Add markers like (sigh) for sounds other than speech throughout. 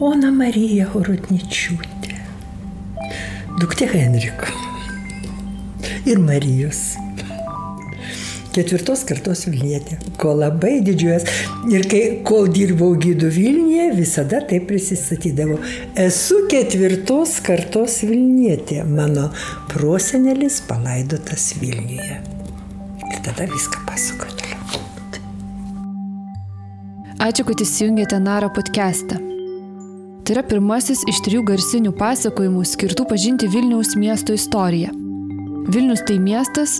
Ona Marija Horutničiūtė, duktė Henriko ir Marijos ketvirtos kartos Vilnietė, ko labai didžiuojas. Ir kai, kol dirbau gydų Vilniuje, visada taip prisistatydavau. Esu ketvirtos kartos Vilnietė, mano prosenelis palaidotas Vilniuje. Ir tada viską pasakoju toliau. Ačiū, kad įsijungėte Naro podcastą. Tai yra pirmasis iš trijų garsinių pasakojimų skirtų pažinti Vilniaus miesto istoriją. Vilnius tai miestas,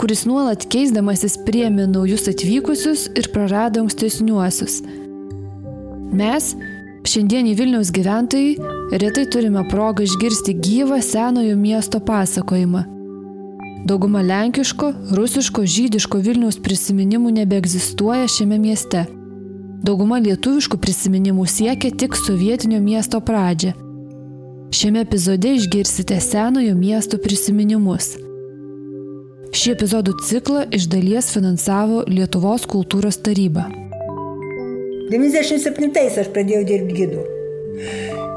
kuris nuolat keisdamasis priemi naujus atvykusius ir prarado ankstesniuosius. Mes, šiandienį Vilniaus gyventojai, retai turime progą išgirsti gyvą senojo miesto pasakojimą. Dauguma lenkiško, rusiško, žydiško Vilniaus prisiminimų nebeegzistuoja šiame mieste. Dauguma lietuviškų prisiminimų siekia tik sovietinio miesto pradžią. Šiame epizode išgirsite senojo miesto prisiminimus. Šį epizodų ciklą iš dalies finansavo Lietuvos kultūros taryba. 97-ais aš pradėjau dirbti gidu.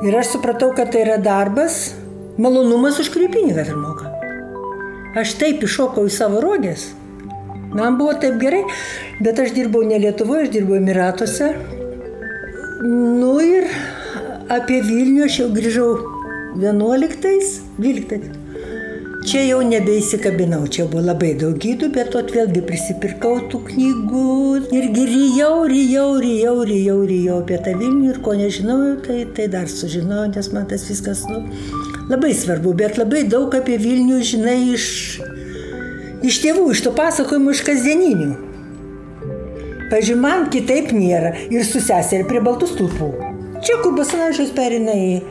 Ir aš supratau, kad tai yra darbas, malonumas už kurį pinigą ir moka. Aš taip iššokau į savo rogės. Man buvo taip gerai, bet aš dirbau ne Lietuvoje, aš dirbau Emiratuose. Nu ir apie Vilnių aš jau grįžau 11, 12. Čia jau nebeįsikabinau, čia buvo labai daug gydų, bet tot vėlgi prisipirkau tų knygų irgi rijau, rijau, rijau, rijau, rijau apie tą Vilnių ir ko nežinau, tai, tai dar sužinojau, nes man tas viskas nu, labai svarbu, bet labai daug apie Vilnių žinai iš, iš tėvų, iš to pasakojimų, iš kasdieninių. Pavyzdžiui, man kitaip nėra ir su seserė prie baltų stulpų. Čia kur basanavičius perina į,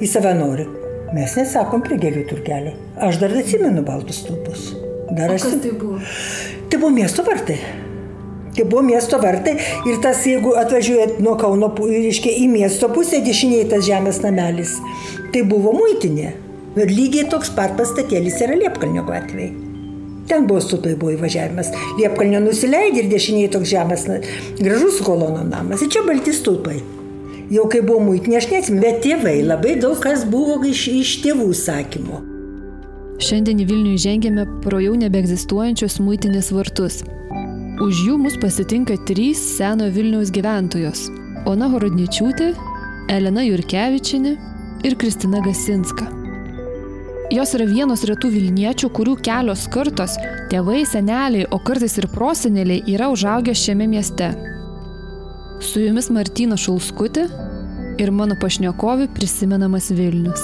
į savanorių. Mes nesakom prie gėlių turgelio. Aš dar atsimenu baltus stulpus. Dar aš. Tai buvo? Tai buvo miesto vartai. Tai buvo miesto vartai ir tas, jeigu atvažiuojat nuo Kauno, reiškia, į miesto pusę dešiniai tas žemės namelis, tai buvo muitinė. Ir lygiai toks pat pastatėlis yra Liepkalnio gatvėje. Ten buvo stupai buvo įvažiavimas. Liepkalnio nusileidė ir dešiniai toks žemės, gražus kolono namas. Ir čia balti stulpai jau kai buvo muitinė, aš neatsimenu, bet tėvai labai daug kas buvo iš, iš tėvų sakymo. Šiandien į Vilnių įžengėme pro jau nebeegzistuojančius muitinės vartus. Už jų mus pasitinka trys seno Vilniaus gyventojos - Ona Horodničiūtė, Elena Jurkevičinė ir Kristina Gasinska. Jos yra vienos retų Vilniečių, kurių kelios kartos - tėvai, seneliai, o kartais ir proseneliai yra užaugę šiame mieste Su jumis Martyna Šulskutė ir mano pašnekovi prisimenamas Vilnius.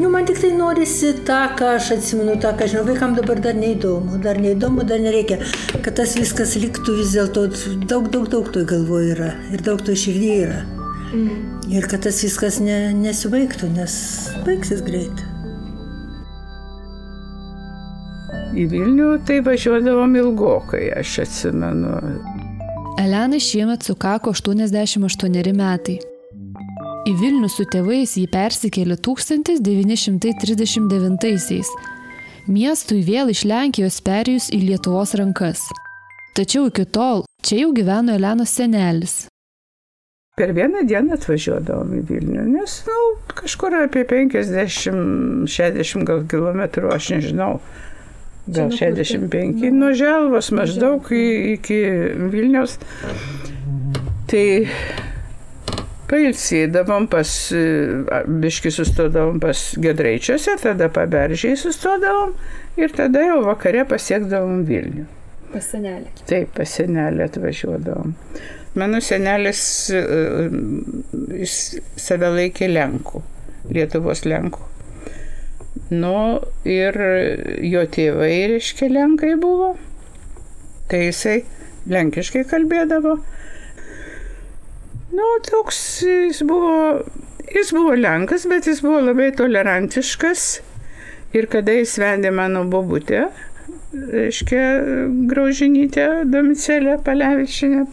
Nu, man tik tai norisi tą, ką aš atsimenu, tą, ką žinau, vaikam dabar dar neįdomu, dar neįdomu, dar nereikia, kad tas viskas liktų vis dėlto, daug, daug, daug to galvoje yra ir daug to širdį yra. Mm. Ir kad tas viskas ne, nesibaigtų, nes baigsis greit. Į Vilnių tai važiuodavom ilgokai, aš atsimenu. Elenai šiemet sukako 88 metai. Į Vilnių su tėvais jį persikėlė 1939-aisiais. Miestui vėl iš Lenkijos perėjus į Lietuvos rankas. Tačiau iki tol čia jau gyveno Elenos senelis. Per vieną dieną atvažiuodavom į Vilnių, nes, na, nu, kažkur apie 50-60 gal kilometrų, aš nežinau, gal 65 nuo Želvos maždaug iki Vilniaus. Tai pailsėdavom pas, biški sustodavom pas Gedraičiuose, tada paberžiai sustodavom ir tada jau vakare pasiekdavom Vilnių. Pas senelį. Taip, pas senelį atvažiuodavom. Mano senelis jis save laikė Lenkų, Lietuvos Lenkų. Nu, ir jo tėvai, reiškia, lenkai buvo. Tai jisai lenkiškai kalbėdavo. Nu, toks jis buvo, jis buvo lenkas, bet jis buvo labai tolerantiškas. Ir kada jis vedė mano bobutę, reiškia, graužinytę Domicelę Palevičinę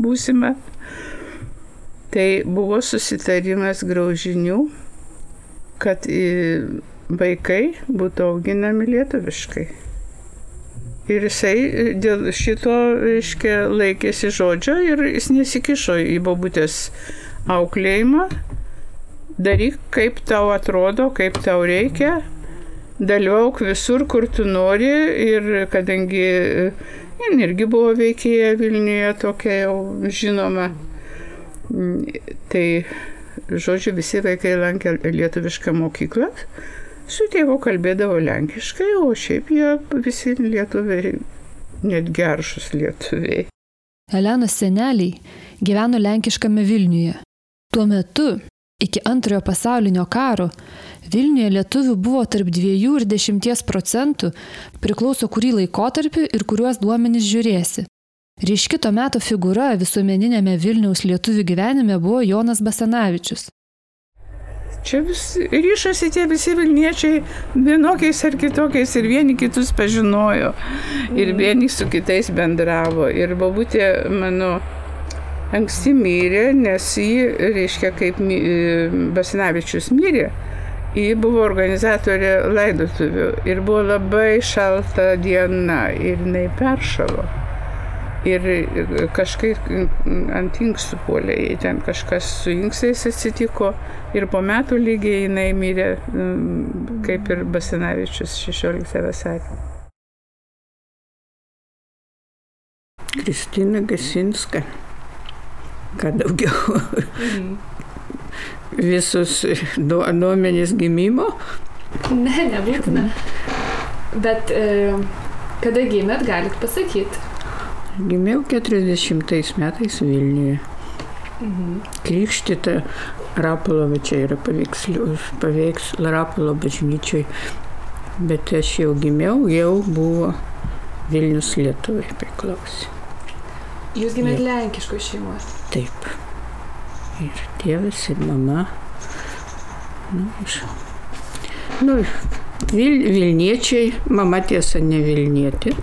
būsimą, tai buvo susitarimas graužinių, kad vaikai būtų auginami lietuviškai. Ir jisai dėl šito, reiškia, laikėsi žodžio ir jis nesikišo į babutės auklėjimą. Daryk, kaip tau atrodo, kaip tau reikia, dalyvauk visur, kur tu nori ir kadangi jin irgi buvo veikėja Vilniuje tokia jau žinoma, tai, žodžiu, visi vaikai lankė lietuvišką mokyklą su tėvu kalbėdavo lenkiškai, o šiaip jie visi lietuviai, net geršus lietuviai. Elenos seneliai gyveno lenkiškame Vilniuje. Tuo metu, iki antrojo pasaulinio karo, Vilniuje lietuvių buvo tarp 2 ir 10 procentų, priklauso kurį laikotarpį ir kuriuos duomenys žiūrėsi. Ryški to meto figūra visuomeninėme Vilniaus lietuvių gyvenime buvo Jonas Basanavičius. Čia vis ryšasi tie visi Vilniečiai vienokiais ar kitokiais ir vieni kitus pažinojo ir mhm. vieni su kitais bendravo. Ir babutė mano anksti mirė, nes jį, reiškia, kaip Basinavičius mirė, ji buvo organizatorė laidotuvių ir buvo labai šalta diena ir jinai peršalo ir kažkaip ant inkstų puolė, ten kažkas su inkstais atsitiko ir po metų lygiai jinai mirė, kaip ir Basinavičius 16 vasarį. Kristina Gasinska. Ką daugiau? Mhm. Visus duomenys gimimo? Ne, nebūtina. Bet e, kada gimėt, galit pasakyti. Gimiau 40 metais Vilniuje. Mhm. Krikštita Rapolovo čia yra paveiks Rapolo bažnyčiai. Bet aš jau gimiau, jau buvo Vilnius Lietuvai priklausė. Jūs gimėt lenkiškos šeimos? Taip. Ir tėvas, ir mama. Nu, iš... nu, Vil, Vilniečiai, mama tiesa ne Vilnietė,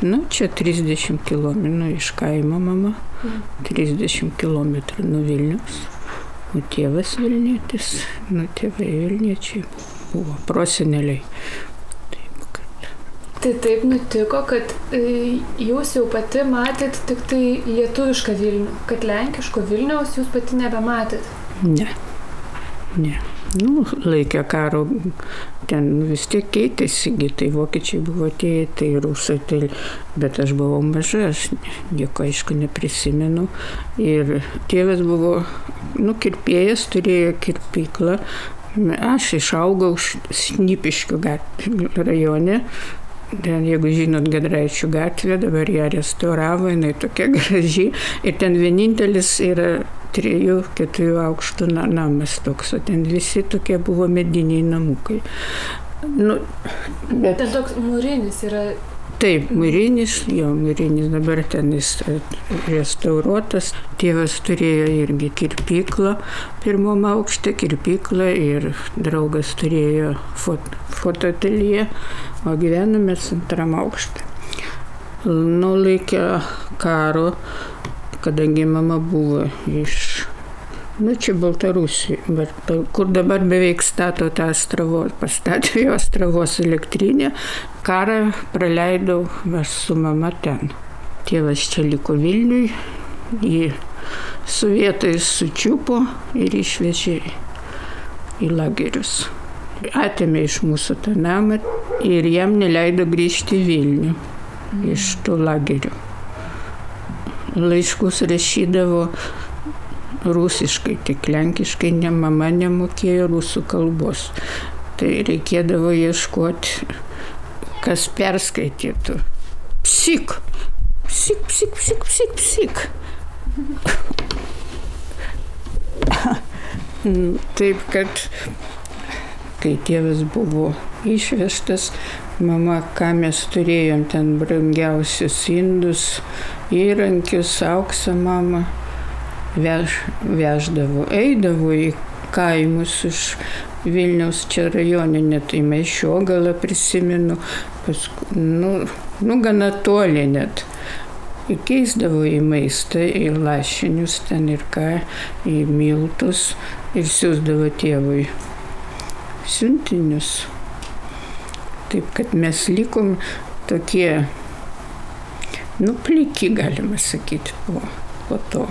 Nu, čia 30 km nu, iš kaimo mama, 30 km nuo Vilnius. O tėvas Vilnietis, nu tėvai Vilniečiai buvo proseneliai. Tai taip nutiko, kad e, jūs jau pati matėt tik tai lietuvišką Vilnių, kad lenkiško Vilniaus jūs pati nebematėt. Ne. Ne. Nu, laikė karo, ten vis tiek keitėsi, tai vokiečiai buvo atėję, tai rusai, tai, bet aš buvau maža, aš nieko aišku neprisimenu. Ir tėvas buvo, nu, kirpėjas, turėjo kirpyklą. Aš išaugau Šnipiškių rajone, Ten, jeigu žinot Gedraičių gatvę, dabar ją restauravo, jinai tokia (laughs) graži. Ir ten vienintelis yra trijų, keturių aukštų namas toks, o ten visi tokie buvo mediniai namukai. Nu, bet... Ten toks mūrinis yra Taip, mūrinis, jo mūrinis dabar ten jis restauruotas. Tėvas turėjo irgi kirpyklą, pirmam aukšte kirpyklą ir draugas turėjo fot, fotoatelję, o gyvename antram aukšte. Nulaikė karo kadangi mama buvo iš, nu čia Baltarusija, kur dabar beveik stato tą Astravos, pastatė jo Astravos elektrinę, karą praleidau aš su mama ten. Tėvas čia liko Vilniui, jį sovietais sučiupo ir išvežė į lagerius. Atėmė iš mūsų tą namą ir jam neleido grįžti į Vilnių iš tų lagerių laiškus rašydavo rusiškai, tik lenkiškai ne mama nemokėjo rusų kalbos. Tai reikėdavo ieškoti, kas perskaitytų. Psik, psik, psik, psik, psik, psik. Taip, kad kai tėvas buvo išvežtas, mama, ką mes turėjom ten brangiausius indus, įrankius, auksą mama vež, veždavo, eidavo į kaimus iš Vilniaus čia rajoninė, tai Maišiogalą prisimenu, paskui, nu, nu gana toli net. Įkeisdavo į maistą, į lašinius ten ir ką, į miltus ir siūsdavo tėvui siuntinius. Taip, kad mes likom tokie, nu, pliki, galima sakyti, po, po to.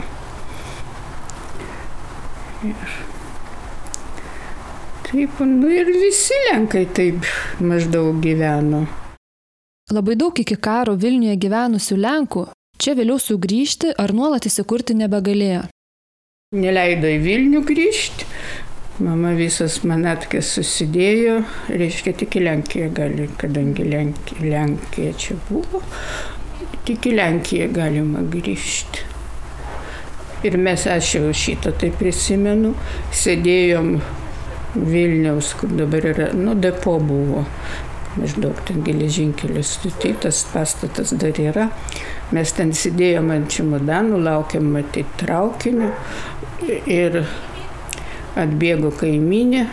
Ir taip, nu ir visi lenkai taip maždaug gyveno. Labai daug iki karo Vilniuje gyvenusių Lenkų čia vėliau sugrįžti ar nuolat įsikurti nebegalėjo. Neleido į Vilnių grįžti. Mama visas manatkės susidėjo, reiškia tik į Lenkiją gali, kadangi Lenkija, Lenkija čia buvo, tik į Lenkiją galima grįžti. Ir mes, aš jau šitą tai prisimenu, sėdėjom Vilniaus, kur dabar yra, nu, depo buvo, maždaug ten geležinkelis statytas, pastatas dar yra. Mes ten sėdėjom ant čimodanų, laukiam matyti traukinių ir atbėgo kaiminė,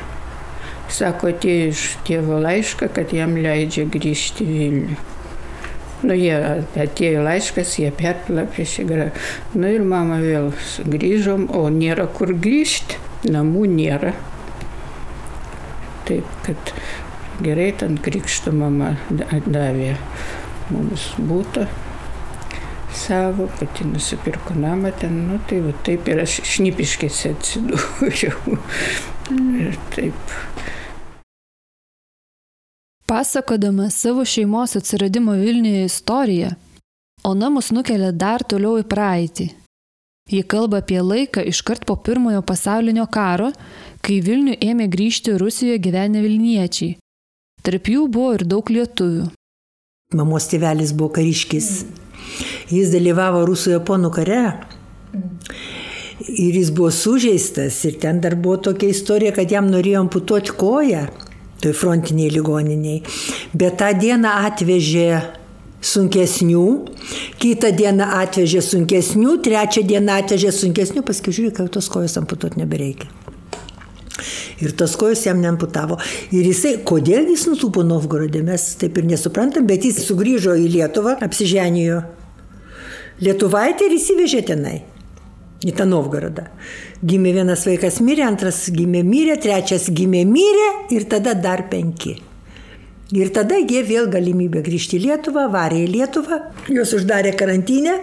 sako, atėjo iš tėvo laišką, kad jam leidžia grįžti Vilnių. Nu, jie atėjo laiškas, jie perplapė šį grą. Nu ir mama vėl grįžom, o nėra kur grįžti, namų nėra. Taip, kad gerai ten krikšto mama davė mums būtų savo, pati nusipirko namą ten, nu tai va taip ir aš šnipiškėse atsidūriau. ir taip. Pasakodama savo šeimos atsiradimo Vilniuje istoriją, Ona mus nukelia dar toliau į praeitį. Ji kalba apie laiką iškart po pirmojo pasaulinio karo, kai Vilnių ėmė grįžti Rusijoje gyvenę Vilniečiai. Tarp jų buvo ir daug lietuvių. Mamos tėvelis buvo kariškis. Jis dalyvavo Rusų japonų kare. Ir jis buvo sužeistas. Ir ten dar buvo tokia istorija, kad jam norėjo amputuoti koją. Frontiniai ligoniniai. Bet tą dieną atvežė sunkesnių, kitą dieną atvežė sunkesnių, trečią dieną atvežė sunkesnių, paskui žiūrėjau, kad tos kojos amputuoti nebereikia. Ir tos kojos jam neamputavo. Ir jisai, kodėl jis nutūpo Novgorodė, mes taip ir nesuprantam, bet jis sugrįžo į Lietuvą, apsiženijo Lietuvaitė ir įsivežė tenai. Į tą Novgorodą. Gimė vienas vaikas mirė, antras gimė mirė, trečias gimė mirė ir tada dar penki. Ir tada jie vėl galimybę grįžti į Lietuvą, varė į Lietuvą, juos uždarė karantinę.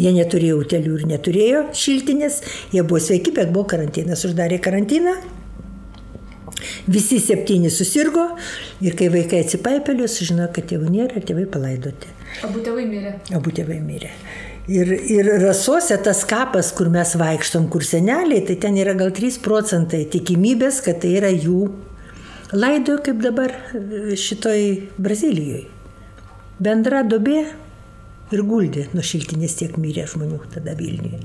Jie neturėjo utelių ir neturėjo šiltinės, jie buvo sveiki, bet buvo karantinas, uždarė karantiną. Visi septyni susirgo ir kai vaikai atsipaipelio, sužinojo, kad tėvų nėra, tėvai palaidoti. Abu tėvai mirė. Abu tėvai mirė. Ir, ir rasuose tas kapas, kur mes vaikštom, kur seneliai, tai ten yra gal 3 procentai tikimybės, kad tai yra jų laidojo kaip dabar šitoj Brazilijoje. Bendra dobė ir guldė, nuo šiltinės tiek mirė žmonių tada Vilniuje.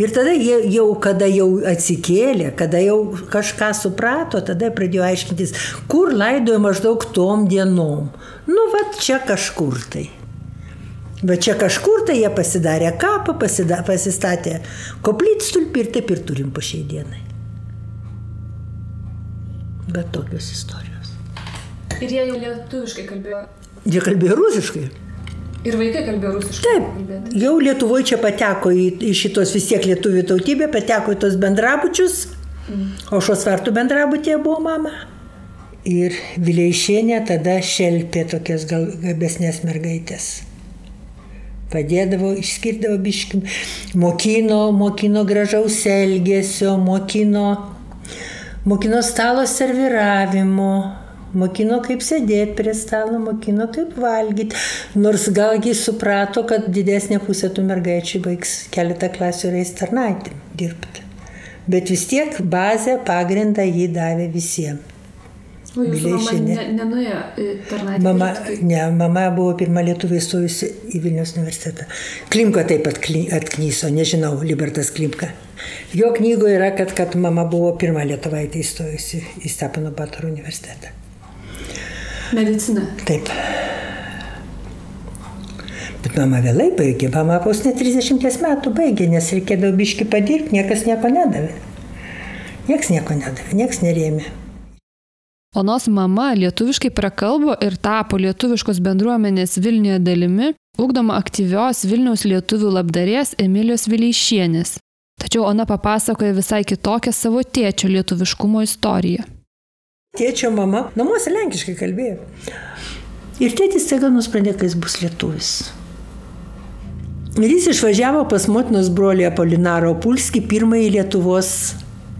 Ir tada jie jau, kada jau atsikėlė, kada jau kažką suprato, tada pradėjo aiškintis, kur laidojo maždaug tom dienom. Nu, va čia kažkur tai. Va čia kažkur tai jie pasidarė kapą, pasida, pasistatė koplytstulpį ir taip ir turim po šiai dienai. Bet tokios istorijos. Ir jie jau lietuviškai kalbėjo. Jie kalbėjo rusiškai. Ir vaikai kalbėjo rusiškai. Taip, jau Lietuvoje čia pateko į, į šitos vis tiek lietuvių tautybė, pateko į tos bendrabučius, mm. o šios vartų bendrabutėje buvo mama. Ir Vileišienė tada šelpė tokias gal gabesnės mergaitės. Padėdavo, išskirdavo biškim, mokino, mokino gražaus elgesio, mokino, mokino stalo serviravimo, Mokino kaip sėdėti prie stalo, mokino kaip valgyti. Nors gal jis suprato, kad didesnė pusė tų mergaičių baigs keletą klasių ir eis tarnaitį dirbti. Bet vis tiek bazę, pagrindą jį davė visiems. O jūsų mama ne, nenuėjo tarnaitį? Mama, ne, mama buvo pirma lietuvė įstojusi į Vilnius universitetą. Klimka taip pat atknyso, nežinau, Libertas Klimka. Jo knygoje yra, kad, kad mama buvo pirma lietuvaitė įstojusi į Stepano Batoro universitetą. Medicina. Taip. Bet mama vėlai baigė, mama vos net 30 metų baigė, nes reikėdavo biški padirbti, niekas nieko nedavė. Niekas nieko nedavė, niekas nerėmė. Onos mama lietuviškai prakalbo ir tapo lietuviškos bendruomenės Vilniuje dalimi, ugdoma aktyvios Vilniaus lietuvių labdarės Emilijos Vileišienės. Tačiau Ona papasakoja visai kitokią savo tėčio lietuviškumo istoriją. Tėčio mama namuose lenkiškai kalbėjo. Ir tėtis staiga nusprendė, kad jis bus lietuvis. Ir jis išvažiavo pas motinos brolį Apolinarą Opulskį, pirmąjį Lietuvos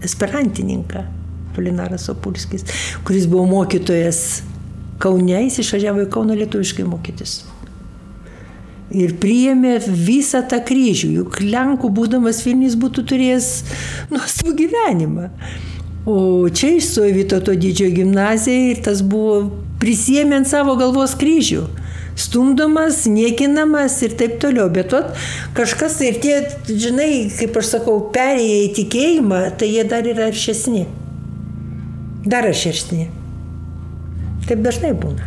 esperantininką. Apolinaras Opulskis, kuris buvo mokytojas Kaune, jis išvažiavo į Kauną lietuviškai mokytis. Ir priėmė visą tą kryžių, juk Lenkų būdamas Vilnius būtų turėjęs nuostabų gyvenimą. O čia išstojo Vytauto didžiojo gimnazija ir tas buvo prisėmė ant savo galvos kryžių. Stumdomas, niekinamas ir taip toliau. Bet vat, kažkas tai ir tie, žinai, kaip aš sakau, perėję į tikėjimą, tai jie dar yra aršesni. Dar aršesni. Taip dažnai būna.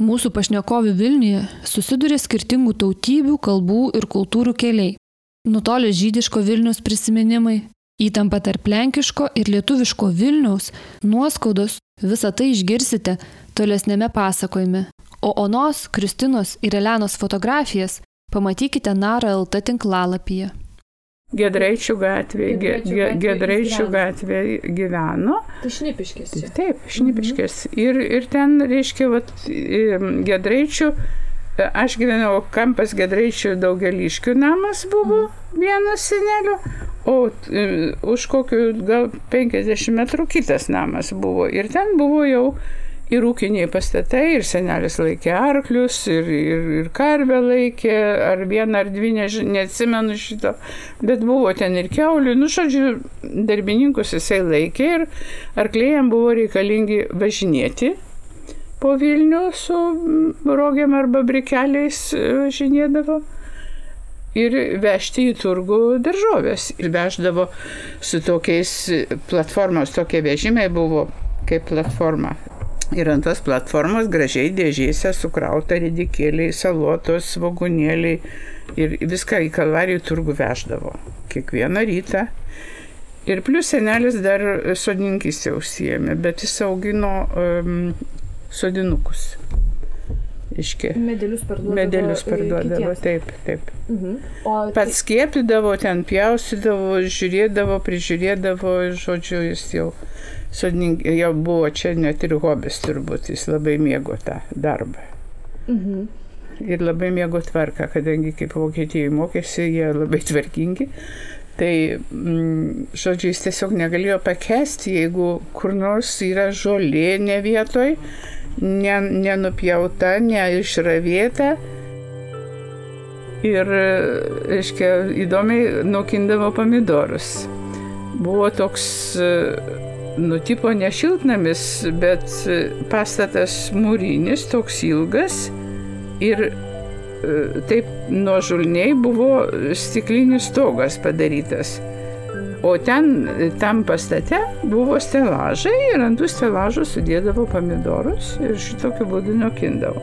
Mūsų pašnekovių Vilniuje susiduria skirtingų tautybių, kalbų ir kultūrų keliai. Nutolė žydiško Vilnius prisiminimai, įtampa tarp lenkiško ir lietuviško Vilniaus, nuoskaudos, visą tai išgirsite tolesnėme pasakojime. O Onos, Kristinos ir Elenos fotografijas pamatykite Nara LT tinklalapyje. Gedraičių gatvėje, ge, ge, Gedraičių gatvėje gyveno. Tai šnipiškės. Čia. Taip, šnipiškės. Mhm. Ir, ir ten, reiškia, vat, Gedraičių, aš gyvenau, kampas Gedraičių daugeliškių namas buvo mhm. vienas senelio, o už kokių gal 50 metrų kitas namas buvo. Ir ten buvo jau ir ūkiniai pastatai, ir senelis laikė arklius, ir, ir, ir karvę laikė, ar vieną ar dvi, než, neatsimenu šito, bet buvo ten ir keulių, nu, žodžiu, darbininkus jisai laikė ir arklėjams buvo reikalingi važinėti po Vilnių su rogiam arba brikeliais važinėdavo. Ir vežti į turgų daržovės. Ir veždavo su tokiais platformos, tokie vežimai buvo kaip platforma Ir ant tos platformos gražiai dėžėse sukrauta ridikėliai, salotos, vagonėliai ir viską į kalvarijų turgų veždavo. Kiekvieną rytą. Ir plus senelis dar sodininkystė užsijėmė, bet jis augino um, sodinukus. Iški. Medelius parduodavo. Medelius parduodavo, taip, taip. Mhm. O Pats skiepydavo, ten pjaustydavo, žiūrėdavo, prižiūrėdavo, žodžiu, jis jau sodininkai jau buvo čia net ir hobis turbūt, jis labai mėgo tą darbą. Mhm. Ir labai mėgo tvarką, kadangi kaip Vokietijoje mokėsi, jie labai tvarkingi. Tai, mm, žodžiu, jis tiesiog negalėjo pakesti, jeigu kur nors yra žolė ne vietoj, nenupjauta, neišravėta. Ir, reiškia, įdomiai nukindavo pomidorus. Buvo toks nutipo ne šiltnamis, bet pastatas mūrinis, toks ilgas ir taip nuožulniai buvo stiklinis stogas padarytas. O ten, tam pastate buvo stelažai ir ant tų stelažų sudėdavo pomidorus ir šitokiu būdu nokindavo.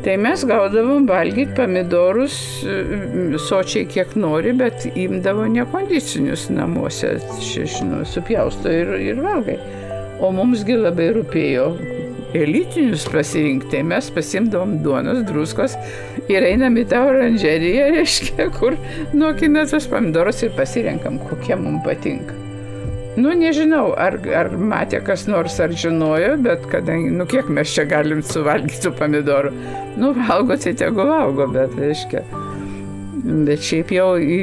Tai mes gaudavom valgyti pomidorus sočiai kiek nori, bet imdavo nekondicinius namuose, šešinu, supjausto ir, ir valgai. O mumsgi labai rūpėjo elitinius pasirinkti, tai mes pasimdavom duonos, druskos ir einam į tą oranžeriją, reiškia, kur nokina tos pomidorus ir pasirenkam, kokie mums patinka. Nu, nežinau, ar, ar matė kas nors, ar žinojo, bet kadangi, nu, kiek mes čia galim suvalgyti tų pomidorų. Nu, valgo, tai tegu valgo, bet, reiškia. Bet šiaip jau į,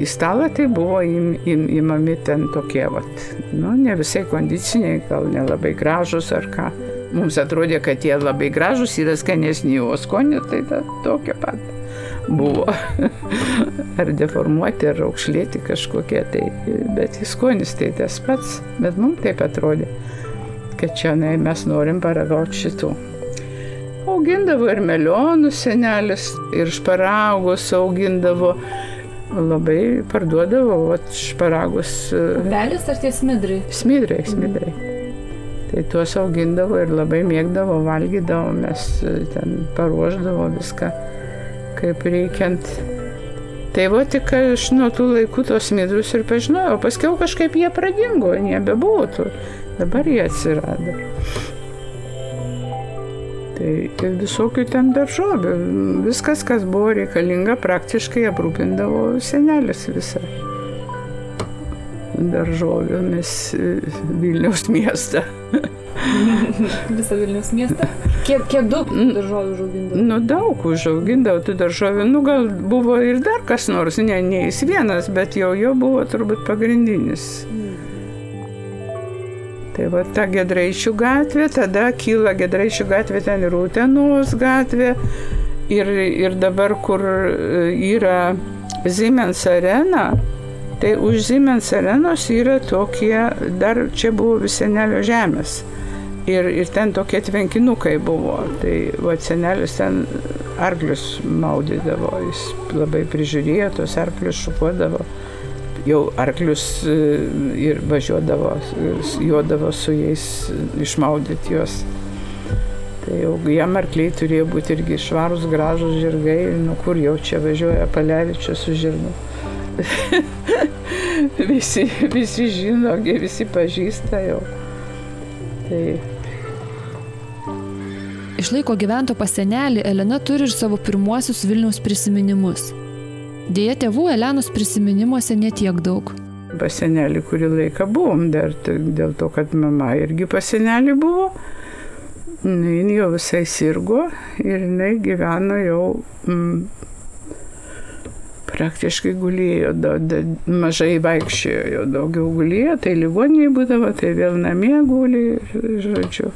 į stalą tai buvo im, im, įmami ten tokie, vat, nu, ne visai kondiciniai, gal nelabai gražus ar ką. Mums atrodė, kad jie labai gražus yra skanesni, o skonė tai ta, tokia pat buvo. (laughs) ar deformuoti, ar aukšlėti kažkokie tai. Bet skonis tai tas pats. Bet mums taip atrodė, kad čia ne, mes norim paragauti šitų. Augindavo ir melionus senelis, ir šparagus augindavo. Labai parduodavo vat, šparagus. Belis ar tie smidrai? Smidrai, smidrai. Mm. Tai tuos augindavo ir labai mėgdavo, valgydavo, mes ten paruoždavo viską kaip reikiant. Tai va tik aš nuo tų laikų tos midrus ir pažinojau, paskiau kažkaip jie pradingo, nebebuvo tų, dabar jie atsirado. Tai ir visokių ten daržovių, viskas, kas buvo reikalinga, praktiškai aprūpindavo senelis visą. Daržovėmis Vilniaus miestą. (laughs) Visą Vilnius miestą. Kiek, kiek daug daržovių užaugindavo? Nu, daug užaugindavo tų daržovių. Nu, gal buvo ir dar kas nors, ne, ne jis vienas, bet jau jo buvo turbūt pagrindinis. Tai va ta Gedraičių gatvė, tada kyla Gedraičių gatvė, ten ir Utenos gatvė. Ir, ir dabar, kur yra Siemens arena, tai už Siemens arenos yra tokie, dar čia buvo visenelio žemės. Ir, ir ten tokie tvenkinukai buvo. Tai va, senelis ten arklius maudydavo, jis labai prižiūrėjo, tos arklius šukuodavo. Jau arklius e, ir važiuodavo, juodavo su jais išmaudyti juos. Tai jau jam arkliai turėjo būti irgi švarus, gražus žirgai, nu kur jau čia važiuoja palevičius su žirgu. (laughs) (laughs) visi, visi žino, visi pažįsta jau. Tai Išlaiko gyvento pas senelį, Elena turi ir savo pirmuosius Vilniaus prisiminimus. Dėja, tėvų Elenos prisiminimuose netiek daug. Pas senelį kurį laiką buvom dar, dėl to, kad mama irgi pas senelį buvo. Nu, jin jau visai sirgo ir jinai gyveno jau mm, praktiškai gulėjo, da, da, mažai vaikščiojo, daugiau gulėjo, tai ligoniniai būdavo, tai vėl namie guli, žodžiu.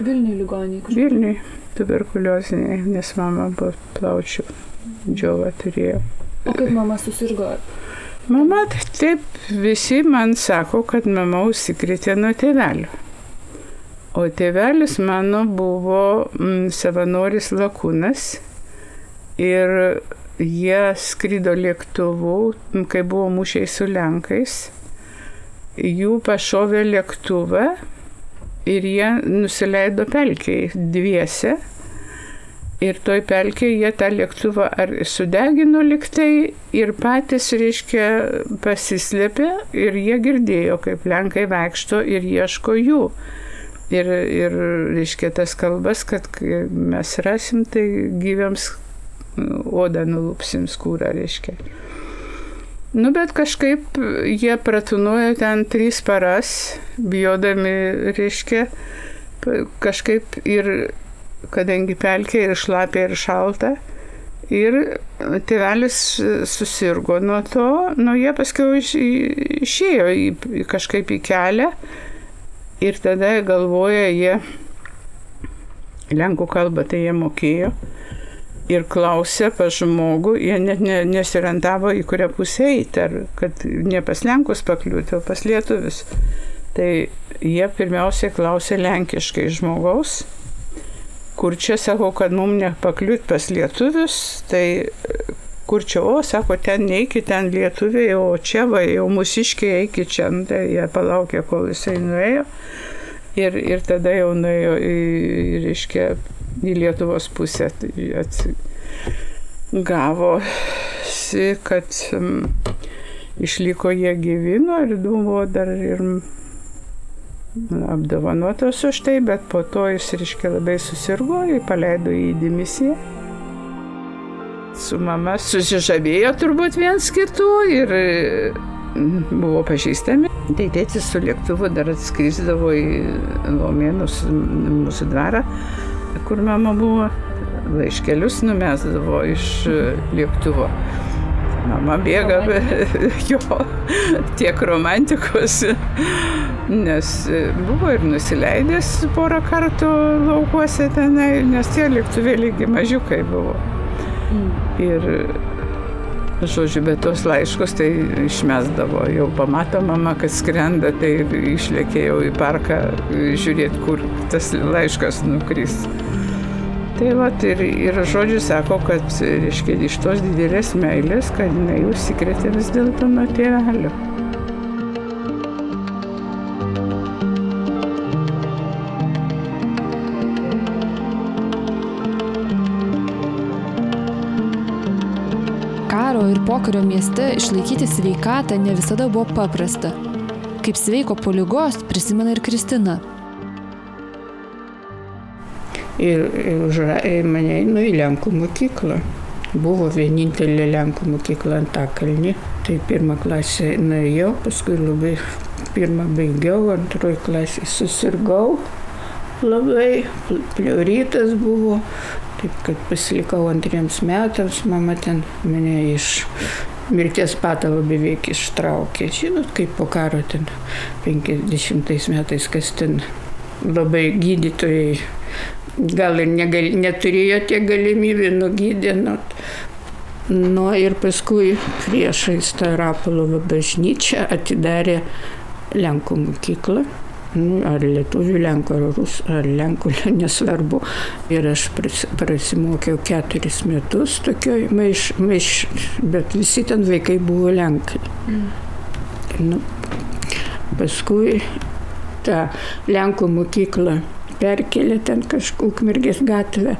Vilniui ligoniai. Vilniui tuberkulioziniai, nes mama buvo plaučių džiova turėjo. O kaip mama susirgo? Mama, taip, visi man sako, kad mama užsikrėtė nuo tėvelio. O tėvelis mano buvo mm, savanoris lakūnas ir jie skrido lėktuvu, kai buvo mūšiai su Lenkais. Jų pašovė lėktuvą ir jie nusileido pelkiai dviese. Ir toj pelkiai jie tą lėktuvą ar sudegino liktai ir patys, reiškia, pasislėpė ir jie girdėjo, kaip Lenkai vaikšto ir ieško jų. Ir, ir reiškia, tas kalbas, kad mes rasim, tai gyviams odą nulupsim skūrą, reiškia. Nu, bet kažkaip jie pratunuoja ten trys paras, bijodami, reiškia, kažkaip ir, kadangi pelkė ir šlapė ir šalta, ir tėvelis susirgo nuo to, nu, jie paskui išėjo į, kažkaip į kelią ir tada galvoja jie, lenkų kalbą tai jie mokėjo ir klausė pas žmogų, jie net ne, nesirantavo į kurią pusę eiti, ar kad ne pas Lenkus pakliūti, o pas Lietuvis. Tai jie pirmiausiai klausė lenkiškai žmogaus, kur čia sako, kad mums nepakliūt pas Lietuvius, tai kur čia, o, sako, ten neikit, ten lietuviai, o čia va, jau mūsiškiai eikit čia, nu, tai jie palaukė, kol jisai nuėjo. Ir, ir tada jau nuėjo į, reiškia, į Lietuvos pusę. Tai gavosi, kad um, išliko jie gyvino ir buvo dar ir apdovanotas už tai, bet po to jis, reiškia, labai susirgo, jį paleido į dimisiją. Su mama susižavėjo turbūt viens kitų ir buvo pažįstami. Tai tėtis su lėktuvu dar atskrisdavo į Lomėnus mūsų dvarą kur mama buvo, laiškelius numesdavo iš e, lėktuvo. Mama bėga, (laughs) jo, tiek romantikos, nes e, buvo ir nusileidęs porą kartų laukuose tenai, nes tie lėktuvėliai mažiukai buvo. Ir, žodžiu, bet tos laiškus tai išmesdavo. Jau pamato mama, kad skrenda, tai išlėkėjau į parką žiūrėti, kur tas laiškas nukris. Tai va, ir, ir žodžiu sako, kad, reiškia, iš tos didelės meilės, kad jinai užsikrėtė vis dėlto nuo tėvelio. Ir pokario mieste išlaikyti sveikatą ne visada buvo paprasta. Kaip sveiko po lygos prisimena ir Kristina ir, ir užra, mane einu į Lenkų mokyklą. buvo vienintelė Lenkų mokykla Antakalni. Tai pirmą klasę nuėjau, paskui labai pirmą baigiau, antroji klasė susirgau labai, pliuritas buvo, taip kad pasilikau antriems metams, mama ten mane iš mirties patalo beveik ištraukė. Žinot, kaip po karo ten 50 metais, kas ten labai gydytojai gal ir negal, neturėjo tiek galimybę nugydė. Nu, nu ir paskui priešais tą Rapalovo bažnyčią atidarė Lenkų mokyklą. Nu, ar lietuvių, lenkų, ar rusų, ar lenkų, (laughs) nesvarbu. Ir aš prasimokiau keturis metus tokioj maiš, maiš, bet visi ten vaikai buvo lenkai. Mm. Nu, paskui tą lenkų mokyklą perkelė ten kažkur Ukmergės gatvę.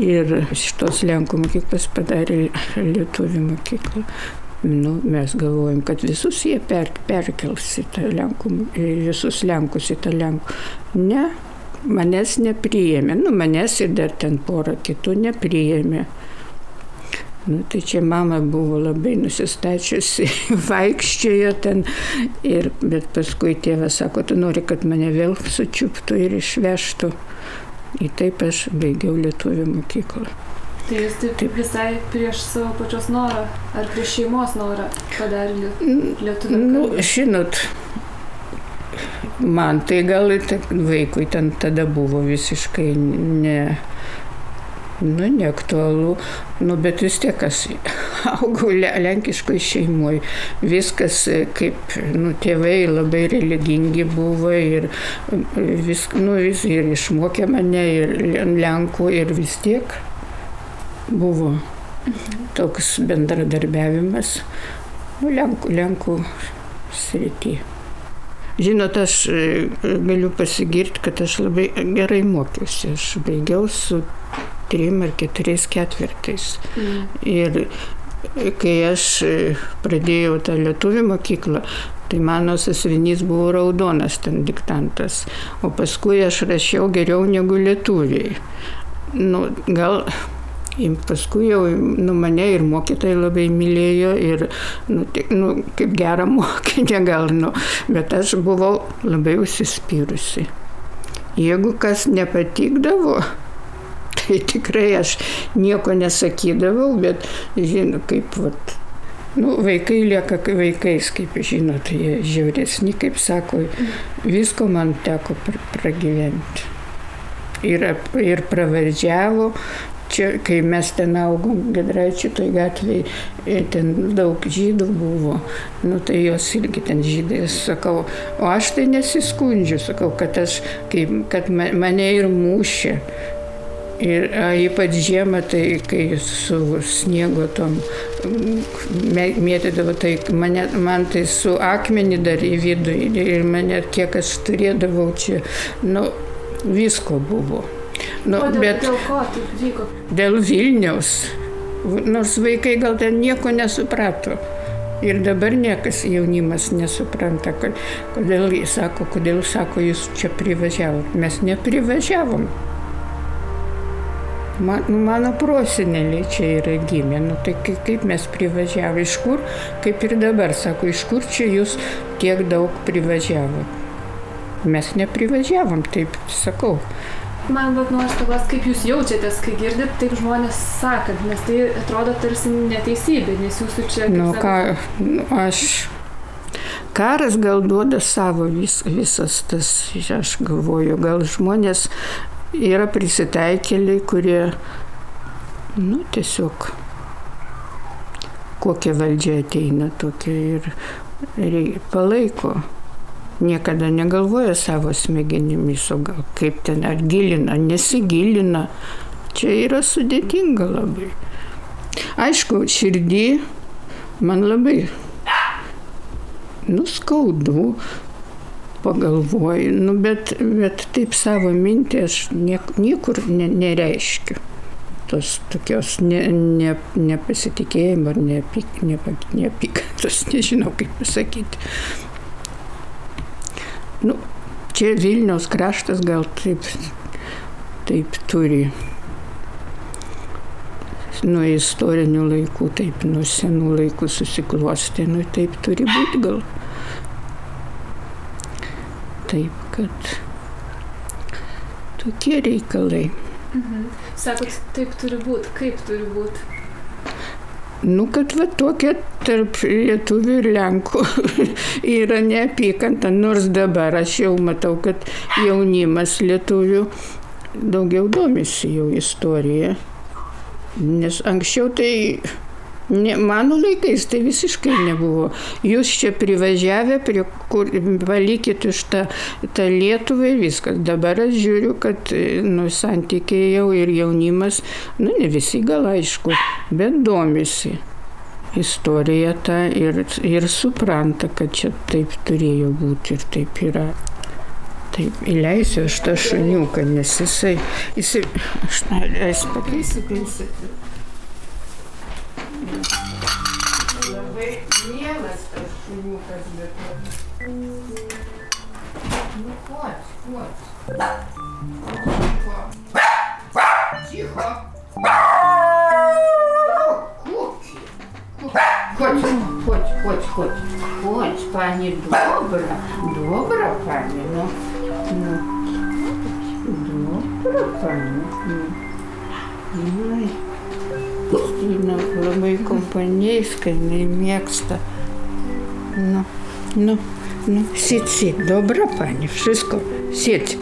Ir šitos Lenkų mokyklos padarė Lietuvių mokyklą. Nu, mes galvojam, kad visus jie per, perkels į tą Lenkų, visus Lenkus į tą Lenkų. Ne, manęs nepriėmė. Nu, manęs ir dar ten porą kitų nepriėmė. Nu, tai čia mama buvo labai nusistačiusi, (laughs) vaikščiojo ten, ir, bet paskui tėvas sako, tu nori, kad mane vėl sučiuptų ir išvežtų. Ir taip aš baigiau lietuvių mokyklą. Tai jūs taip, taip. visai prieš savo pačios norą ar prieš šeimos norą padarė lietuvių? Nu, žinot, man tai gal vaikui ten tada buvo visiškai ne, nu, neaktualu, nu, bet vis tiek aš augau lenkiškoj šeimoje, viskas kaip, nu, tėvai labai religingi buvo ir, vis, nu, vis, ir išmokė mane ir lenkų ir vis tiek buvo toks bendradarbiavimas Lenkų, Lenkų srity. Žinot, aš e, galiu pasigirti, kad aš labai gerai mokiausi. Aš baigiau su trim ar keturiais ketvirtais. Mm. Ir kai aš e, pradėjau tą lietuvių mokyklą, tai mano sasvinys buvo raudonas ten diktantas, o paskui aš rašiau geriau negu lietuviai. Nu, gal Ir paskui jau nu, mane ir mokytojai labai mylėjo ir nu, tik, nu, kaip gerą mokinę gal, nu, bet aš buvau labai užsispyrusi. Jeigu kas nepatikdavo, (laughs) tai tikrai aš nieko nesakydavau, bet žinau, kaip vat, nu, vaikai lieka vaikais, kaip žinot, jie žiauresni, kaip sako, visko man teko pragyventi. Ir, ir pravardžiavo, čia, kai mes ten augom, Gedraičių toj gatvėje, ten daug žydų buvo, nu tai jos irgi ten žydai, sakau, o aš tai nesiskundžiu, sakau, kad, aš, kaip, kad mane ir mušė. Ir a, ypač žiemą, tai kai su sniego tom mėtydavo, tai mane, man tai su akmenį dar į vidų ir mane kiek aš turėdavau čia, nu, visko buvo. Nu, o dėl, bet dėl ko taip vyko? Dėl Vilniaus. Nors vaikai gal ten nieko nesuprato. Ir dabar niekas jaunimas nesupranta, kad, kodėl jis sako, kodėl sako, jūs čia privažiavot. Mes neprivažiavom. Man, nu, mano proseneliai čia yra gimę, nu, tai kaip mes privažiavome, iš kur, kaip ir dabar sako, iš kur čia jūs tiek daug privažiavot. Mes neprivažiavom, taip sakau. Man vat noriu paklausti, kaip jūs jaučiatės, kai girdit taip žmonės sakant, nes tai atrodo tarsi neteisybė, nes jūsų čia... Nu, ką, nu, aš... Karas gal duoda savo vis, visas tas, aš galvoju, gal žmonės yra prisitaikėliai, kurie, nu, tiesiog kokia valdžia ateina tokia ir, ir palaiko niekada negalvoja savo smegenimis, o gal kaip ten ar gilina, nesigilina. Čia yra sudėtinga labai. Aišku, širdį man labai nuskaudu, pagalvoju, nu, bet, bet taip savo mintį aš niek, niekur ne, nereiškiu. Tos tokios ne, ne, nepasitikėjimo ar neapyk, (laughs) nežinau kaip pasakyti. Nu, čia Vilniaus kraštas gal taip, taip turi nuo istorinių laikų, taip nuo senų laikų susiklosti, nu taip turi būti gal. Taip, kad tokie reikalai. Mhm. Sakot, taip turi būti, kaip turi būti. Nu, kad va tokia tarp lietuvių ir lenkų (laughs) yra neapykanta, nors dabar aš jau matau, kad jaunimas lietuvių daugiau domisi jau istorija. Nes anksčiau tai, ne, mano laikais tai visiškai nebuvo. Jūs čia privažiavę, prie kur, palikit už tą, tą Lietuvą ir viskas. Dabar aš žiūriu, kad nu, santykiai jau ir jaunimas, nu ne visi gal aišku, bet domisi istorija tą ir, ir supranta, kad čia taip turėjo būti ir taip yra. Taip, įleisiu aš tą šuniuką, nes jisai, jisai, aš leisiu pakeisiu principą. Labai mielas tas šuniukas, bet... Nu, koč, koč. Ticho. Ticho. Куки. Хоч, хоч, хоч, хоч. Хоч, пані, добра. Добра, пані, ну. Ну. Добра, пані. Ну. Ой. Kristina labai kompanijska, jinai mėgsta. No, no, no. Sit, sit. Dobra pani, wszystko. Sit.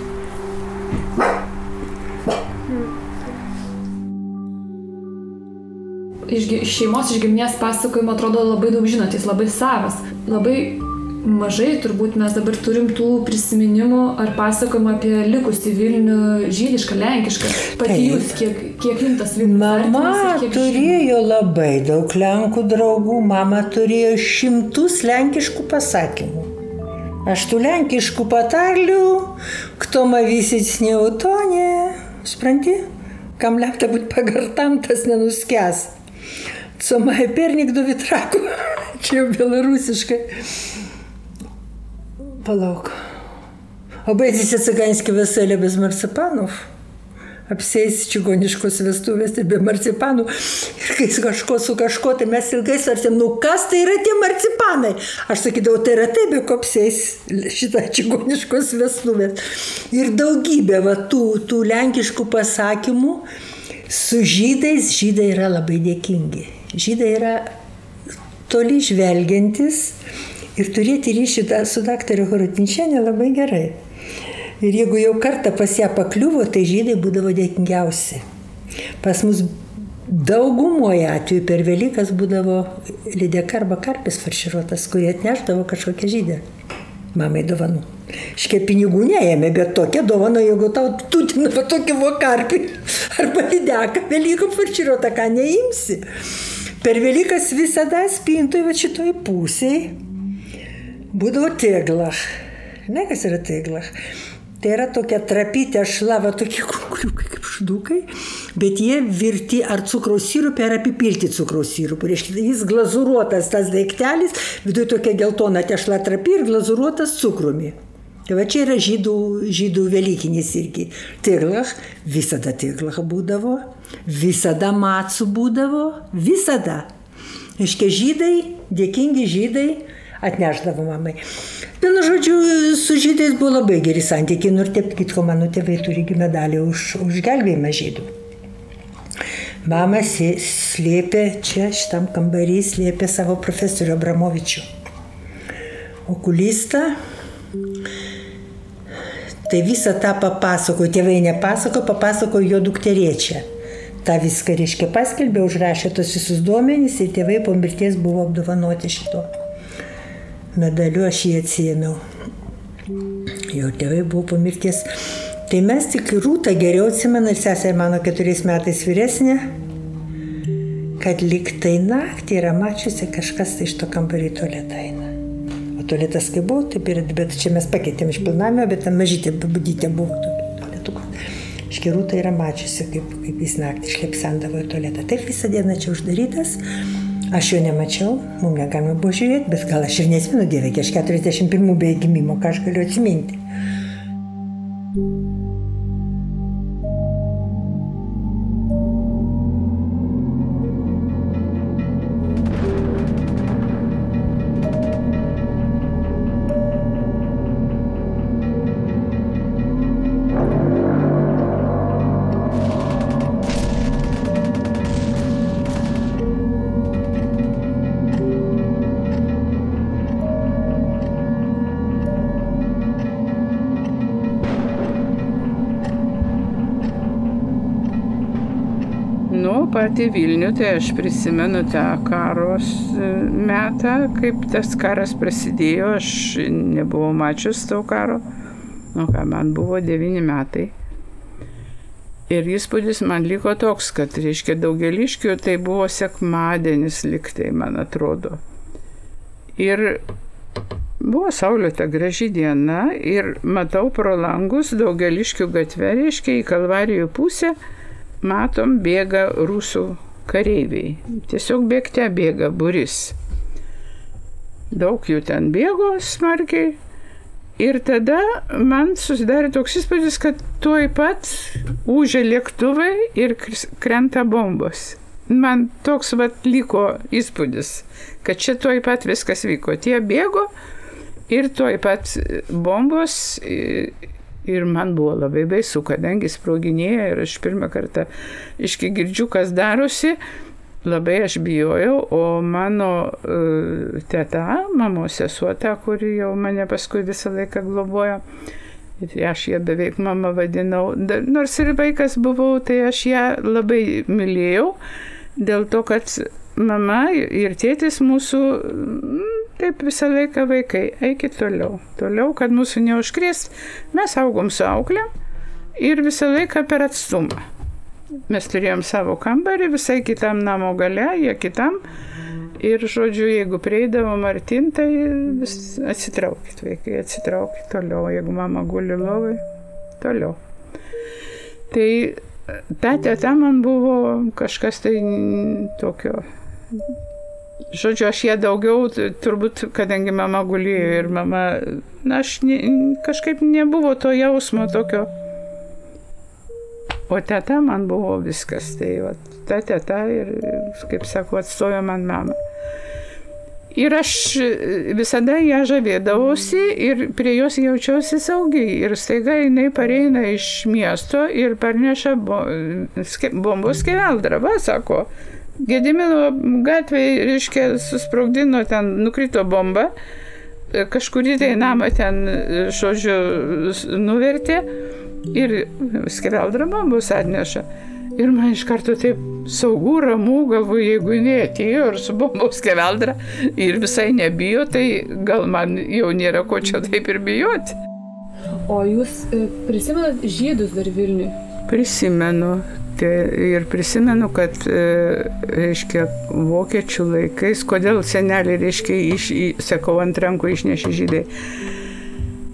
Iš šeimos, iš giminės pasakojimo atrodo labai daug žinot, jis labai savas. Labai mažai turbūt mes dabar turim tų prisiminimų ar pasakojimų apie likusį Vilnių žydišką, lenkišką. Pati Taip. jūs, kiek, kiek jums tas Vilnius? Mama turėjo žymų? labai daug lenkų draugų, mama turėjo šimtus lenkiškų pasakymų. Aš tų lenkiškų patarlių, kto ma vysit neutonė, supranti, kam lepta būti pagartam, tas nenuskęs. Comai pernik du vitraku, (laughs) čia jau belarusiškai. Palauk. Baigėsi ciganski veselė bez marcipanov. Apsės čigoniškos vestuvės ir be marcipanų. Ir kai kažko su kažko, tai mes ilgai svarstėm, nu kas tai yra tie marcipanai. Aš sakydavau, tai yra taip, be ko apsės šitą čigoniškos vestuvės. Ir daugybė va, tų, tų lenkiškų pasakymų su žydais, žydai yra labai dėkingi. Žydai yra toli žvelgiantis ir turėti ryšį su daktaru Horodinčianė labai gerai. Ir jeigu jau kartą pas ją pakliuvo, tai žydai būdavo dėkingiausi. Pas mus daugumoje atveju per Velykas būdavo lydeka arba karpis farširuotas, kurį atneždavo kažkokią žydę. Mamai dovanų. Škia pinigų neėmė, bet tokia dovana, jeigu tau tutina va tokį vokarpį arba lydeką, Velykų farširuotą, ką neimsi. Per Velykas visada spintoje va šitoj pusėje būdavo teglach. Ne, kas yra teglach? Tai yra tokia trapytė šlava, tokie (laughs) kukuliukai kaip šdukai, bet jie virti ar cukraus sirupė, ar apipilti cukraus sirupų. Reiškia, jis glazuruotas tas daiktelis, viduje tokia geltona tešla trapi ir glazuruotas cukrumi. Tai va čia yra žydų, žydų velykinis irgi. Teglach, visada teglach būdavo, visada matsų būdavo, visada. Reiškia, žydai, dėkingi žydai atneždavo mamai. Vienu žodžiu, su žydais buvo labai geri santykiai, nors taip kitko mano tėvai turi medalį už, už gelbėjimą žydų. Mama slėpė čia, šitam kambarį, slėpė savo profesorių Abramovičių. Okulistą. Tai visą tą papasakojo, tėvai nepasakojo, papasakojo jo dukterėčia. Ta viską reiškia paskelbė, užrašė tos visus duomenys ir tėvai po mirties buvo apdovanoti šito medaliu, aš jį atsijėmiau. Jo tėvai buvo po mirties. Tai mes tik rūtą geriau atsimenu ir sesė mano keturiais metais vyresnė, kad liktai naktį yra mačiusi kažkas tai iš to kambarį tualetą eina. O tualetas kaip buvo, taip ir, bet čia mes pakeitėm iš pilnamio, bet ten mažytė babudytė buvo tualetukas. Škirūta yra mačiusi, kaip, kaip jis naktį išlepsendavo į tualetą. Taip visą dieną čia uždarytas. Aš jo nemačiau, mums negalima buvo žiūrėti, bet gal aš ir nesimenu dievė, aš 41 be gimimo, ką aš galiu atsiminti. Pati Vilnių, tai aš prisimenu tą karos e, metą, kaip tas karas prasidėjo, aš nebuvau mačius to karo, nu ką, man buvo devyni metai. Ir įspūdis man liko toks, kad, reiškia, daugeliškių tai buvo sekmadienis liktai, man atrodo. Ir buvo saulėta graži diena ir matau pro langus daugeliškių gatvę, reiškia, į Kalvarijų pusę matom, bėga rusų kareiviai. Tiesiog bėgte bėga buris. Daug jų ten bėgo smarkiai. Ir tada man susidarė toks įspūdis, kad tuoj pat užė lėktuvai ir krenta bombos. Man toks vat liko įspūdis, kad čia tuoj pat viskas vyko. Tie bėgo ir tuoj pat bombos Ir man buvo labai baisu, kadangi sproginėja ir aš pirmą kartą iški girdžiu, kas darosi, labai aš bijojau, o mano uh, teta, mamos sesuo, ta, kuri jau mane paskui visą laiką globojo, aš ją beveik mama vadinau, nors ir vaikas buvau, tai aš ją labai mylėjau, dėl to, kad mama ir tėtis mūsų Taip visą laiką vaikai, eikit toliau. Toliau, kad mūsų neužkrės, mes augom su auklėm ir visą laiką per atstumą. Mes turėjom savo kambarį, visai kitam namo gale, jie kitam. Ir, žodžiu, jeigu prieidavo Martin, tai vis atsitraukit, vaikai, atsitraukit toliau. Jeigu mama guli lovai, toliau. Tai ta teta man buvo kažkas tai tokio Žodžiu, aš ją daugiau, turbūt, kadangi mama gulėjo ir mama, na, aš ne, kažkaip nebuvo to jausmo tokio. O teta man buvo viskas, tai va, ta teta ir, kaip sako, atstojo man mamą. Ir aš visada ją žavėdavausi ir prie jos jaučiausi saugiai. Ir staiga jinai pareina iš miesto ir parneša bombos skeveldrą, va, sako, Gedimino gatvėje, reiškia, susprogdino ten, nukrito bomba, kažkurį tai namą ten, žodžiu, nuvertė ir skeveldra bombos atneša. Ir man iš karto taip saugu, ramu, galvoju, jeigu jinai atėjo ir su bombos skeveldra ir visai nebijo, tai gal man jau nėra ko čia taip ir bijoti. O jūs e, prisimenat žydus dar Vilniui? Prisimenu. Tai ir prisimenu, kad, e, reiškia, vokiečių laikais, kodėl seneliai, reiškia, iš, sakau, ant rankų išnešė žydai.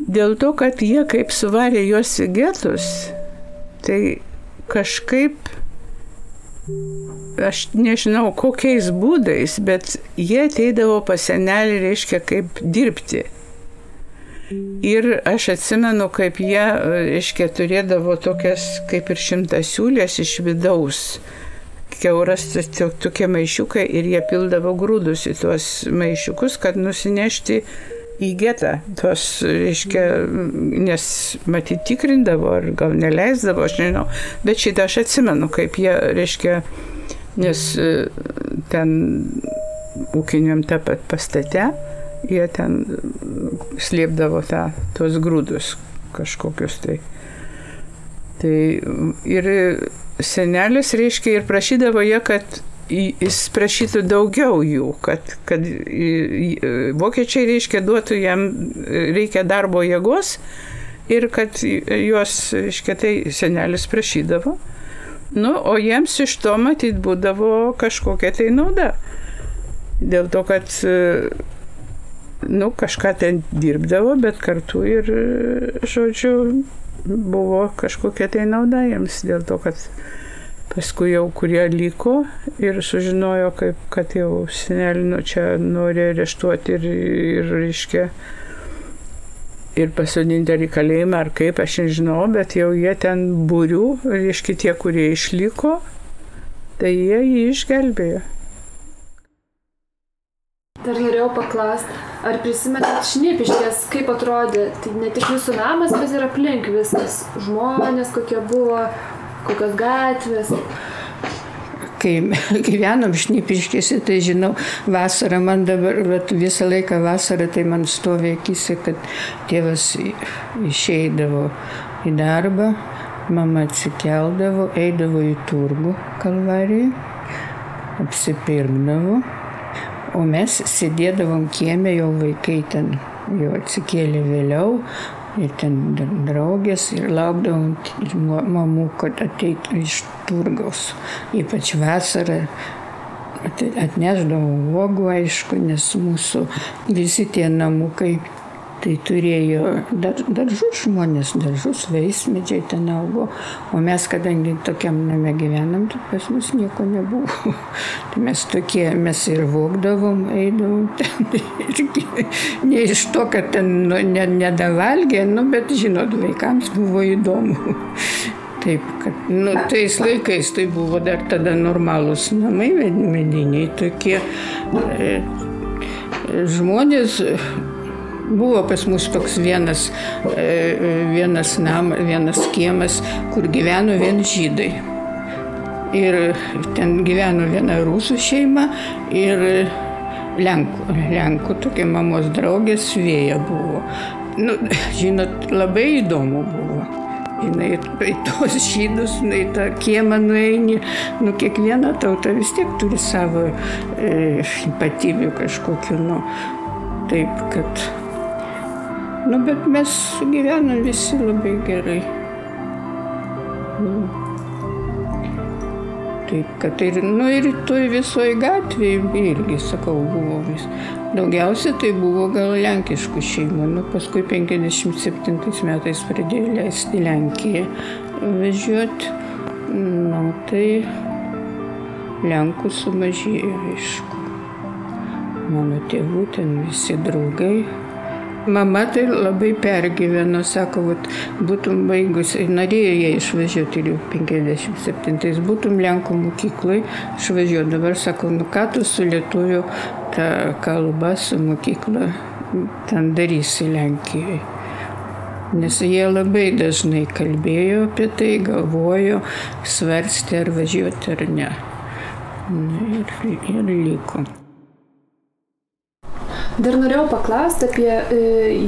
Dėl to, kad jie kaip suvarė juos į getus, tai kažkaip, aš nežinau kokiais būdais, bet jie ateidavo pas senelį, reiškia, kaip dirbti. Ir aš atsimenu, kaip jie, reiškia, turėdavo tokias kaip ir šimtasiūlės iš vidaus. Keuras tokie maišiukai ir jie pildavo grūdus į tuos maišiukus, kad nusinešti į getą. Tos, reiškia, nes matyt tikrindavo ar gal neleisdavo, aš nežinau. Bet šitą aš atsimenu, kaip jie, reiškia, nes e, ten ūkiniam tą pat pastate jie ten slėpdavo tą, tuos grūdus kažkokius tai. Tai ir senelis, reiškia, ir prašydavo jie, kad jis prašytų daugiau jų, kad, kad vokiečiai, reiškia, duotų jam, reikia darbo jėgos ir kad juos, reiškia, tai senelis prašydavo. Nu, o jiems iš to matyt būdavo kažkokia tai nauda. Dėl to, kad nu, kažką ten dirbdavo, bet kartu ir, žodžiu, buvo kažkokia tai nauda jiems dėl to, kad paskui jau kurie liko ir sužinojo, kaip, kad jau senelino čia nori areštuoti ir, ir reiškia, ir pasodinti ar į kalėjimą, ar kaip, aš nežinau, bet jau jie ten būrių, reiškia tie, kurie išliko, tai jie jį išgelbėjo. Dar norėjau paklausti, ar prisimenat šnipiškės, kaip atrodė, tai ne tik jūsų namas, bet ir aplink viskas, žmonės kokie buvo, kokios gatvės. Kai (laughs) gyvenom šnipiškėse, tai žinau, vasarą man dabar, vat, visą laiką vasarą, tai man stovė akise, kad tėvas išeidavo į darbą, Mama atsikeldavo, eidavo į turgų kalvariją, apsipirkdavo, o mes sėdėdavom kiemė, jau vaikai ten jau atsikėlė vėliau, ir ten draugės, ir laukdavom mamų, kad ateitų iš turgaus, ypač vasarą. Atneždavau uogų, aišku, nes mūsų visi tie namukai Tai turėjo dar, daržus žmonės, daržus, vaismedžiai ten augo, o mes, kadangi tokiam name gyvenam, tai pas mus nieko nebuvo. (laughs) Tai mes tokie, mes ir vokdavom, eidavom ten (laughs) irgi, ne iš to, kad ten nu, nedavalgė, nu, bet žinot, vaikams buvo įdomu. (laughs) Taip, kad, nu, tais laikais tai buvo dar tada normalūs namai, mediniai tokie. E, žmonės Buvo pas mus toks vienas, e, vienas, nam, vienas kiemas, kur gyveno vien žydai. Ir ten gyveno viena rusų šeima ir Lenkų, Lenkų tokia mamos draugės vėja buvo. Nu, žinot, labai įdomu buvo. Žinai, į tos žydus, į tą kiemą nueini, nu kiekviena tauta vis tiek turi savo e, ypatybių kažkokiu, nu, taip, kad Nu, bet mes gyvenam visi labai gerai. Nu. Taip, kad ir, nu, ir toj visoje gatvėje irgi, sakau, buvo vis. Daugiausia tai buvo gal lenkiškų šeimų. Nu, paskui 57 metais pradėjo leisti Lenkiją važiuoti. Nu, tai Lenkų sumažėjo, aišku. Mano tėvų ten visi draugai Mama tai labai pergyveno, sako, vat, būtum baigus, norėjo jie išvažiuoti jau 57-ais, būtum Lenkų mokyklai, išvažiuoti. Dabar sako, nu ką tu su lietuviu tą kalbą, su mokykla ten darysi Lenkijoje. Nes jie labai dažnai kalbėjo apie tai, galvojo, svarstė ar važiuoti ar ne. Ir, ir liko. Dar norėjau paklausti apie e,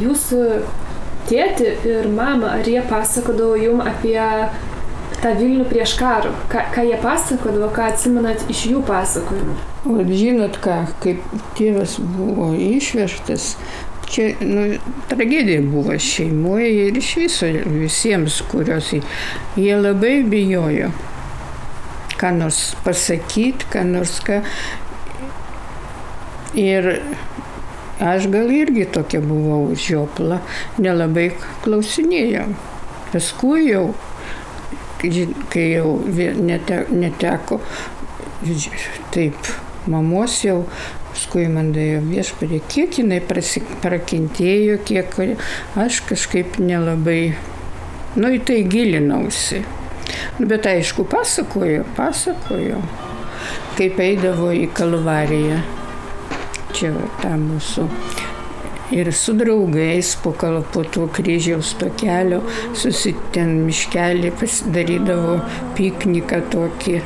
jūsų tėtį ir mamą, ar jie pasakodavo jum apie tą Vilnių prieš karą. Ką, ką jie pasakodavo, ką atsimenat iš jų pasakojimų? O žinot ką, kaip tėvas buvo išvežtas, čia nu, tragedija buvo šeimoje ir iš viso visiems, kurios jie labai bijojo ką nors pasakyti, ką nors ką. Ir Aš gal irgi tokia buvau žiopla, nelabai klausinėjau. Paskui jau, kai jau neteko, taip, mamos jau, paskui man dėjo viešpadė, kiek jinai prakentėjo, kiek aš kažkaip nelabai, nu į tai gilinausi. Nu, bet aišku, pasakojo, pasakojo, kaip eidavo į kalvariją čia tą mūsų. Ir su draugais po, po to kryžiaus to kelio, susiten miškelį pasidarydavo pikniką tokį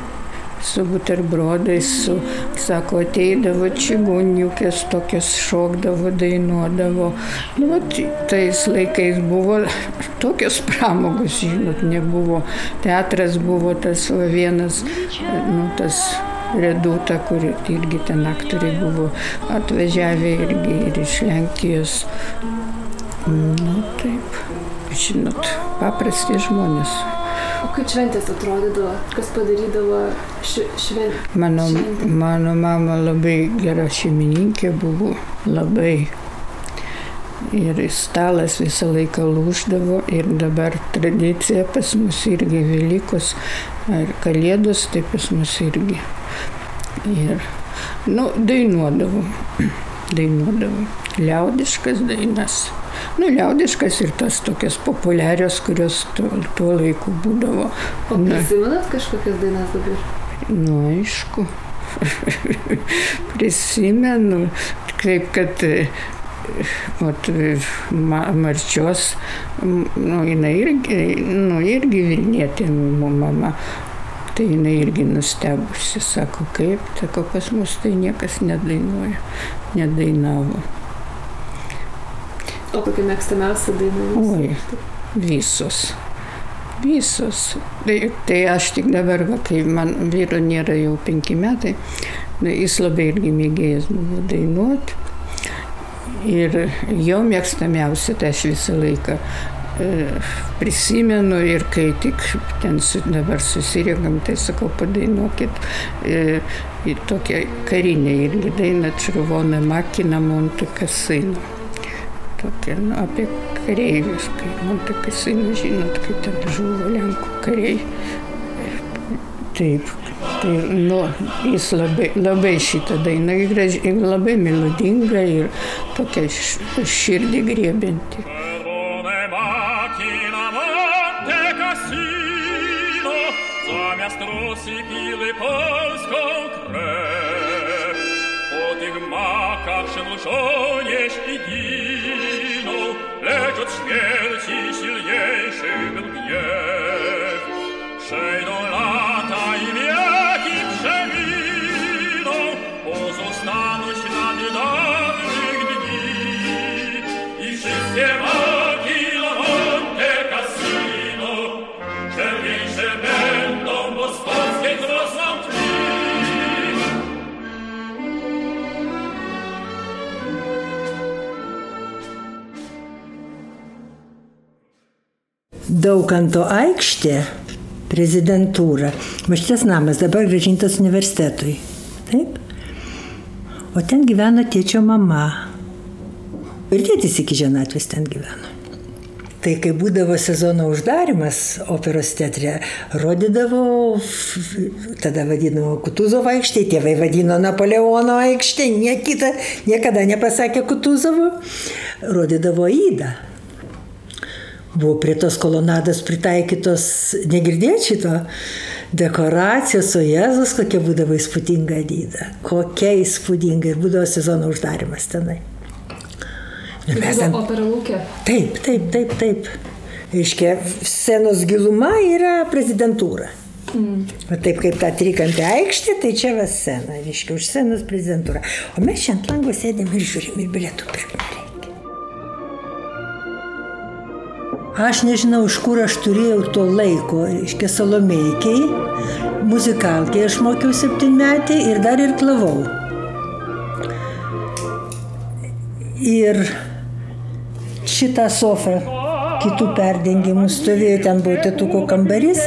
su buterbrodais, su, sako, ateidavo čigoniukės, tokios šokdavo, dainuodavo. Nu, vat, tais laikais buvo tokios pramogos, žinot, nebuvo. Teatras buvo tas vienas, nu, tas Reduta, kuri irgi ten aktoriai buvo atvažiavę irgi ir iš Lenkijos. Nu, taip, žinot, paprasti žmonės. O kaip šventės atrodydavo, kas padarydavo šventę? Mano, mano mama labai gera šeimininkė buvo, labai. Ir stalas visą laiką lūždavo ir dabar tradicija pas mus irgi Velykos ar Kalėdos, tai pas mus irgi. Ir, nu, dainuodavom, dainuodavom liaudiškas dainas. Nu, liaudiškas ir tas tokias populiarios, kurios tuo, tuo laiku būdavo. O prisimenat kažkokias dainas dabar? Nu, aišku. (laughs) Prisimenu, kaip kad Ot, Marčios, nu, jinai irgi, nu, irgi Vilnietė mama, Tai jinai irgi nustebusi, sako, kaip, sako, pas mus tai niekas nedainuoja, nedainavo. O kokia mėgstamiausia daina? Oi, visos. Visos. Tai, tai aš tik dabar, va, kai man vyro nėra jau penki metai, tai jis labai irgi mėgėjas buvo dainuoti. Ir jo mėgstamiausia, tai aš visą laiką e, prisimenu ir kai tik ten su, dabar susirinkam, tai sakau, padainuokit e, tokią karinę irgi dainą Červoną makiną Monte Casino. Tokia, nu, apie kareivius, kai Monte Casino, žinot, kaip ten žuvo Lenkų kariai. Taip, tai nu, jis labai, labai šitą dainą graži, labai melodinga ir tokia širdį grėbinti. Daukanto aikštė, prezidentūra. Va šitas namas dabar gražintas universitetui. Taip? O ten gyveno tėčio mama. Ir tėtis iki ženatvės ten gyveno. Tai kai būdavo sezono uždarimas operos teatre, rodydavo, tada vadinamo Kutuzovo aikštė, tėvai vadino Napoleono aikštė, nie kita, niekada nepasakė Kutuzovo, rodydavo įdą. Buvo prie tos kolonados pritaikytos, negirdėt šito, dekoracijos, o Jėzus kokia būdavo įspūdinga dyda. Kokia įspūdinga ir būdavo sezono uždarimas tenai. Ir mes ten... Opera Lūkė. Taip, taip, taip, taip. Reiškia, scenos giluma yra prezidentūra. Mm. O taip kaip ta trikampė aikštė, tai čia va scena, reiškia, už scenos prezidentūra. O mes čia ant lango sėdėm ir žiūrim ir bilietų pirkti Aš nežinau, iš kur aš turėjau to laiko, reiškia, salomeikiai, muzikalkiai aš mokiau septynmetį ir dar ir klavau. Ir šitą sofą kitų perdengimų stovėjo, ten buvo tėtuko kambarys.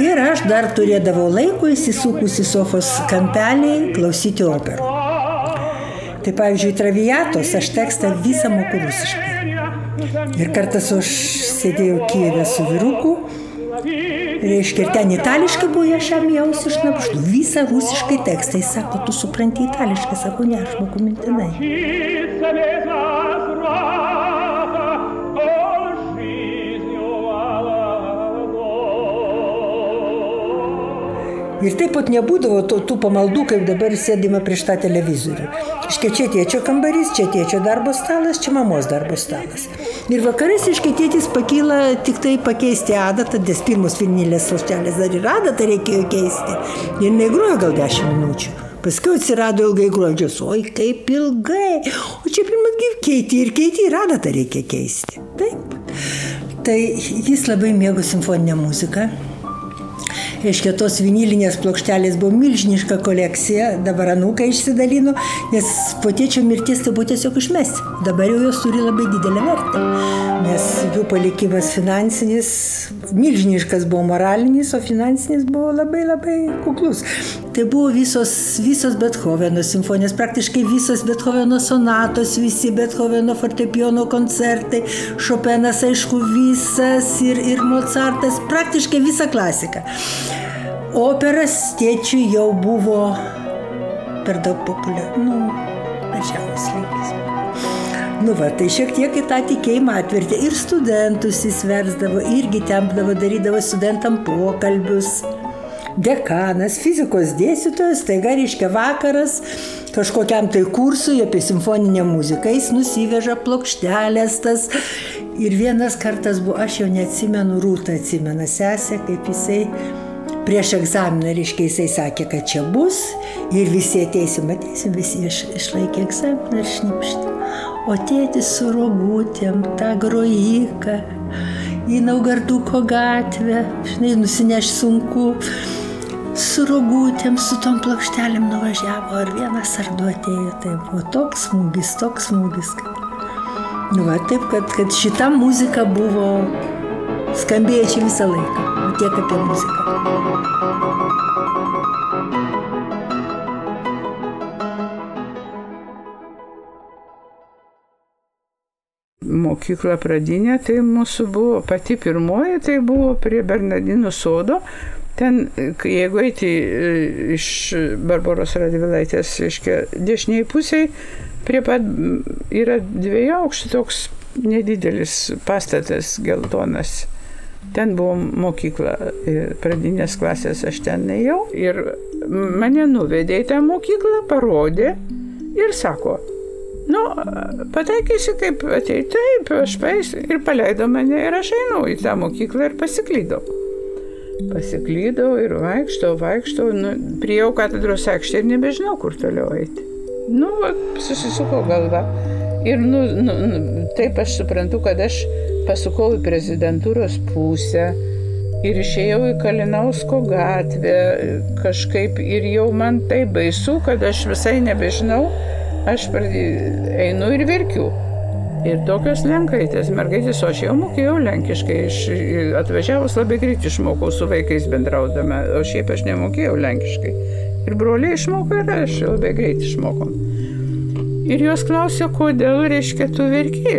Ir aš dar turėdavau laiko įsisukus į sofos kampelį klausyti operų. Tai pavyzdžiui, traviatos aš tekstą visą moku rusiškai. Ir kartas aš sėdėjau Kijeve su vyruku. Reiškia, ten itališkai buvo, aš jam jausi išnapštų. Visą rusiškai tekstą. Jis sako, tu supranti itališkai, sako, ne, aš moku mintinai. Ir taip pat nebūdavo tų, tų pamaldų, kaip dabar sėdima prieš tą televizorių. Iškia čia tėčio kambarys, čia tėčio darbo stalas, čia mamos darbo stalas. Ir vakarais, iškia tėtis pakyla tik tai pakeisti adatą, nes pirmos vinilės sauštelės dar ir adatą reikėjo keisti. Ir negrojo gal 10 minučių. Paskui atsirado ilgai gruodžios, oi kaip ilgai. O čia pirmas gyv keiti ir keiti ir adatą reikia keisti. Taip. Tai jis labai mėgo simfoninę muziką. Reiškia, tos vinilinės plokštelės buvo milžiniška kolekcija, dabar anūkai išsidalino, nes po tėčio mirties tai buvo tiesiog išmesti. Dabar jau jos turi labai didelę vertę, nes jų palikimas finansinis, milžiniškas buvo moralinis, o finansinis buvo labai labai kuklus. Tai buvo visos, visos Bethoveno simfonijos, praktiškai visos Bethoveno sonatos, visi Bethoveno fortepijono koncertai, Šopenas, aišku, visas ir, ir Mozartas, praktiškai visa klasika. Operas tėčiui jau buvo per daug populiaru, nu, mažiausias lygis. Nu va, tai šiek tiek į tą tikėjimą atvertė ir studentus įsversdavo, irgi tempdavo, darydavo studentam pokalbius. Dekanas, fizikos dėstytojas, taiga reiškia vakaras kažkokiam tai kursui apie simfoninę muziką, jis nusiveža plokštelės tas. Ir vienas kartas buvo, aš jau neatsimenu, Rūta atsimena sesę, kaip jisai prieš egzaminą, reiškia, jisai sakė, kad čia bus ir visi ateisim, ateisim, visi iš, išlaikė egzaminą ir šnipštė. O tėtis su rogutėm, tą grojiką. į Naugarduko gatvę, žinai, nusineš sunku, su rogutėm, su tom plokštelėm nuvažiavo, ar vienas ar du atėjo, tai buvo toks smūgis, toks smūgis. Nu, va, taip, kad, kad šita muzika buvo skambėjo čia visą laiką, o tiek apie muziką. Mokykla pradinė, tai mūsų buvo pati pirmoji, tai buvo prie Bernardinų sodo. Ten, jeigu eiti e, iš Barbaros Radvilaitės, reiškia, dešiniai pusiai, prie pat yra dviejų aukštų toks nedidelis pastatas geltonas. Ten buvo mokykla, pradinės klasės aš ten ėjau ir mane nuvedė į tą mokyklą, parodė ir sako, nu, pataikysi kaip atei, taip, aš pais ir paleido mane ir aš einu į tą mokyklą ir pasiklydau. Pasiklydau ir vaikštau, vaikštau, nu, priejau katedros aikštę ir nebežinau, kur toliau eiti. Nu, va, susisuko galva. Ir nu, nu, nu, taip aš suprantu, kad aš pasukau į prezidentūros pusę ir išėjau į Kalinausko gatvę kažkaip ir jau man tai baisu, kad aš visai nebežinau, aš pradėjau, einu ir verkiu. Ir tokios lenkaitės, mergaitės, o aš jau mokėjau lenkiškai, iš, atvažiavus labai greit išmokau su vaikais bendraudama, o šiaip aš nemokėjau lenkiškai. Ir broliai išmoko ir aš labai greit išmokau. Ir jos klausė, kodėl reiškia tu verki.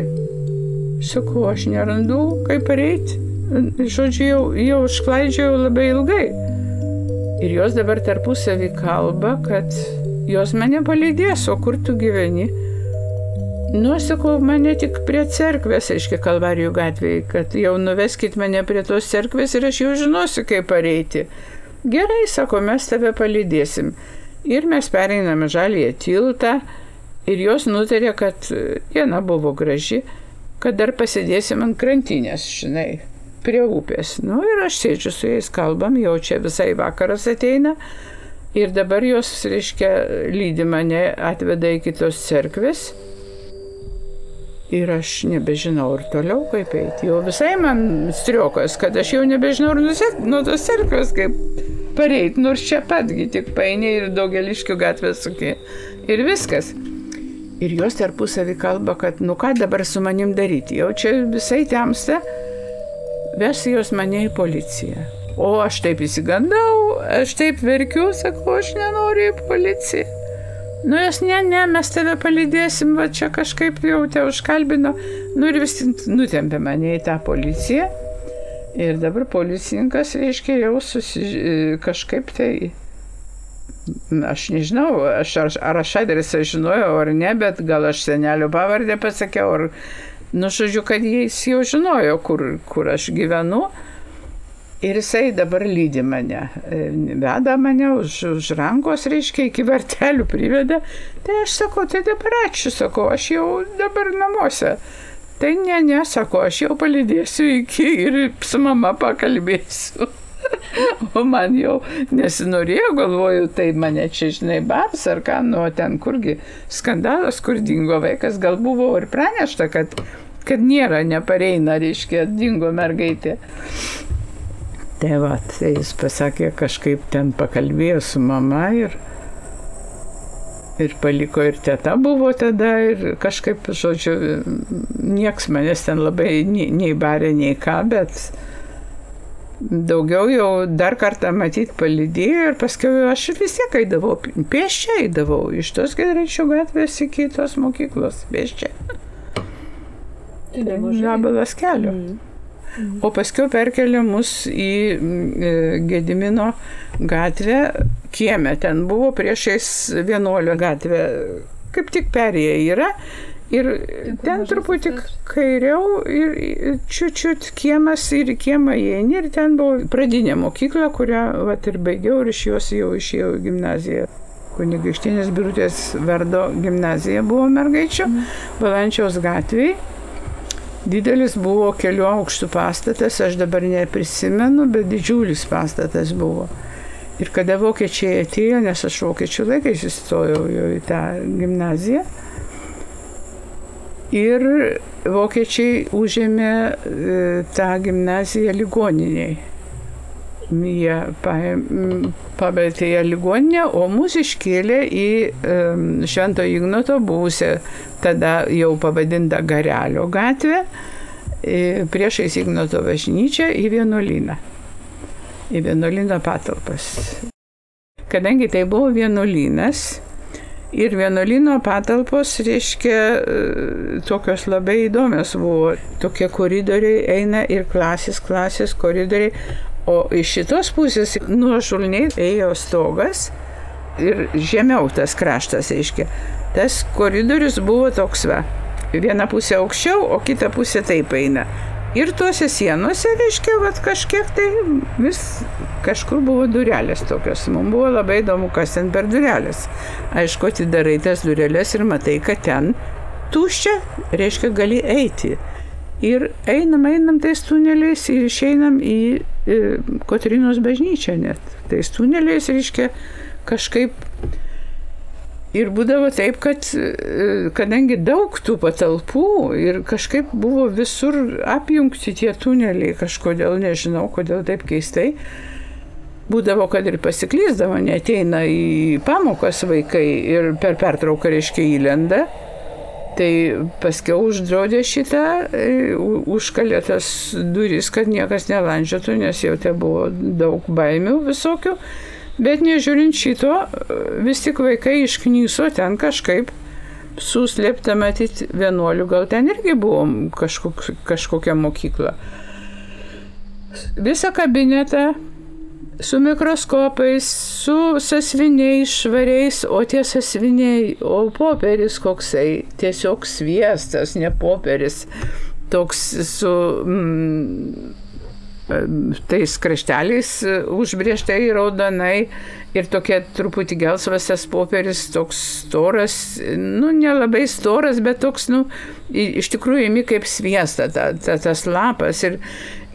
Sakau, aš nerandu, kaip pareiti. Žodžiu, jau, jau išklaidžiau labai ilgai. Ir jos dabar tarpusavį kalba, kad jos mane palydės, o kur tu gyveni? Nu, sakau, mane tik prie cerkvės, aiškiai, Kalvarijų gatvėje, kad jau nuveskit mane prie tos cerkvės ir aš jau žinosiu, kaip pareiti. Gerai, sako, mes tave palydėsim. Ir mes pereiname žalį tiltą ir jos nutarė, kad diena buvo graži kad dar pasidėsim ant krantinės, žinai, prie upės. Nu ir aš sėdžiu su jais, kalbam, jau čia visai vakaras ateina. Ir dabar jos, reiškia, lydi mane, atveda į kitos cerkvės. Ir aš nebežinau ir toliau kaip eiti. Jau visai man striokas, kad aš jau nebežinau ir nusek nuo tos cerkvės kaip pareiti, nors čia patgi tik paini ir daugeliškių gatvės suki. Ir viskas. Ir jos tarpusavį kalba, kad nu ką dabar su manim daryti, jau čia visai temsta, vesi jos mane į policiją. O aš taip įsigandau, aš taip verkiu, sakau, aš nenoriu į policiją. Nu, jos ne, ne, mes tave palydėsim, va čia kažkaip jau te užkalbino. Nu ir vis nutempė mane į tą policiją. Ir dabar policininkas, reiškia, jau susi, kažkaip tai Aš nežinau, aš, ar, ar aš adresą žinojau ar ne, bet gal aš senelio pavardę pasakiau, ar, nu, žodžiu, kad jis jau žinojo, kur, kur aš gyvenu. Ir jisai dabar lydi mane, veda mane už, už rankos, reiškia, iki vartelių priveda. Tai aš sakau, tai dabar ačiū, sakau, aš jau dabar namuose. Tai ne, ne, sakau, aš jau palydėsiu iki ir su mama pakalbėsiu. (laughs) O man jau nesinorėjo, galvoju, tai mane čia, žinai, bars ar ką, nu, ten kurgi skandalas, kur dingo vaikas, gal buvo ir pranešta, kad, kad nėra, nepareina, reiškia, dingo mergaitė. Tai va, tai jis pasakė, kažkaip ten pakalbėjo su mama ir, ir paliko ir teta buvo tada ir kažkaip, žodžiu, nieks manęs ten labai nei, nei barė, nei ką, bet daugiau jau dar kartą matyti palydėjo ir paskui aš vis tiek eidavau, pieščiai eidavau iš tos Gedraičių gatvės iki tos mokyklos, pieščiai. Gabalas kelio. Mm. O paskui perkelė mus į e, Gedimino gatvę, kieme, ten buvo priešais vienuolio gatvę, kaip tik perėję yra Ir ten truputį kairiau ir čiučiut kiemas ir kiemą įeini ir ten buvo pradinė mokykla, kurią vat, ir baigiau ir iš jos jau išėjau į gimnaziją. Kunigaikštinės birutės vardo gimnazija buvo mergaičio, mm. Valančiaus gatvėje. Didelis buvo kelių aukštų pastatas, aš dabar neprisimenu, bet didžiulis pastatas buvo. Ir kada vokiečiai atėjo, nes aš vokiečių laikais įstojau į tą gimnaziją, Ir vokiečiai užėmė e, tą gimnaziją ligoniniai. Jie pametė ją ligoninę, o mus iškėlė į Švento Ignoto buvusią, tada jau pavadintą Garelio gatvę, priešais Ignoto bažnyčią į vienuolyną. Į vienuolyną patalpas. Kadangi tai buvo vienuolynas, Ir vienuolino patalpos, reiškia, tokios labai įdomios buvo. Tokie koridoriai eina ir klasės, klasės koridoriai, O iš šitos pusės nuošulniai ėjo stogas ir žemiau tas kraštas, reiškia. Tas koridorius buvo toks va. Viena pusė aukščiau, o kita pusė taip eina. Ir tuose sienose, reiškia, vat, kažkiek tai vis kažkur buvo durelės tokios. Mums buvo labai įdomu, kas ten per durelės. Aišku, atidarai tas durelės ir matai, kad ten tuščia, reiškia, gali eiti. Ir einam, einam tais tuneliais ir išeinam į Kotrinos bažnyčią net. Tais tuneliais, reiškia, kažkaip Ir būdavo taip, kad kadangi daug tų patalpų ir kažkaip buvo visur apjungti tie tuneliai, kažkodėl nežinau, kodėl taip keistai, būdavo, kad ir pasiklyzdavo, neteina į pamokas vaikai ir per pertrauką reiškia įlenda Tai paskiau uždraudė šitą, e, užkalė tas duris, kad niekas nelandžiotų, nes jau te buvo daug baimių visokių. Bet nežiūrint šito, vis tik vaikai išknyso ten kažkaip suslėpta matyti vienuolių, gal ten irgi buvo kažkok, kažkokia mokykla. Visą kabinetą su mikroskopais, su sasviniais švariais, o tie sasviniai, o popieris koksai, tiesiog sviestas, ne popieris, toks su mm, tais krašteliais užbrieštai raudonai ir tokia truputį gelsvas tas popieris, toks storas, nu, nelabai storas, bet toks, nu, iš tikrųjų įmi kaip sviesta ta, ta, tas lapas. Ir,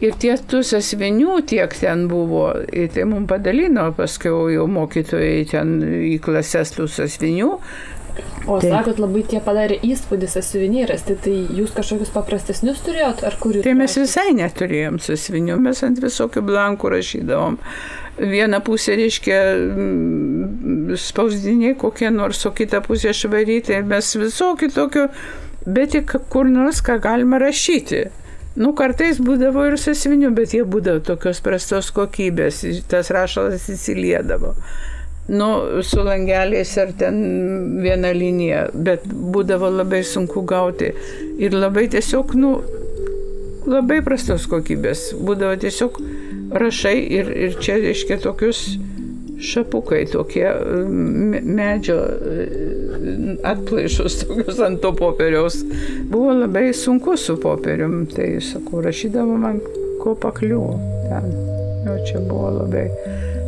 Ir tie tų sasvinių tiek ten buvo, ir tai mums padalino paskui jau mokytojai ten į klases tų sasvinių. O tai. sakot, labai tie padarė įspūdį sasviniai rasti, tai jūs kažkokius paprastesnius turėjot, ar kurių? Tai mes visai neturėjom sasvinių, mes ant visokių blankų rašydavom. Viena pusė reiškia mm, spausdiniai kokie nors, o kita pusė švaryti, mes visokių tokių, bet tik kur nors ką galima rašyti. Nu, kartais būdavo ir sasvinių, bet jie būdavo tokios prastos kokybės, tas rašalas įsiliedavo. Nu, su langeliais ar ten viena linija, bet būdavo labai sunku gauti. Ir labai tiesiog, nu, labai prastos kokybės. Būdavo tiesiog rašai ir, ir čia, reiškia, tokius šapukai tokie medžio atplaišus (laughs) tokius ant to popieriaus. Buvo labai sunku su popierium, tai sakau, rašydavo man ko pakliuvo ten. Jau čia buvo labai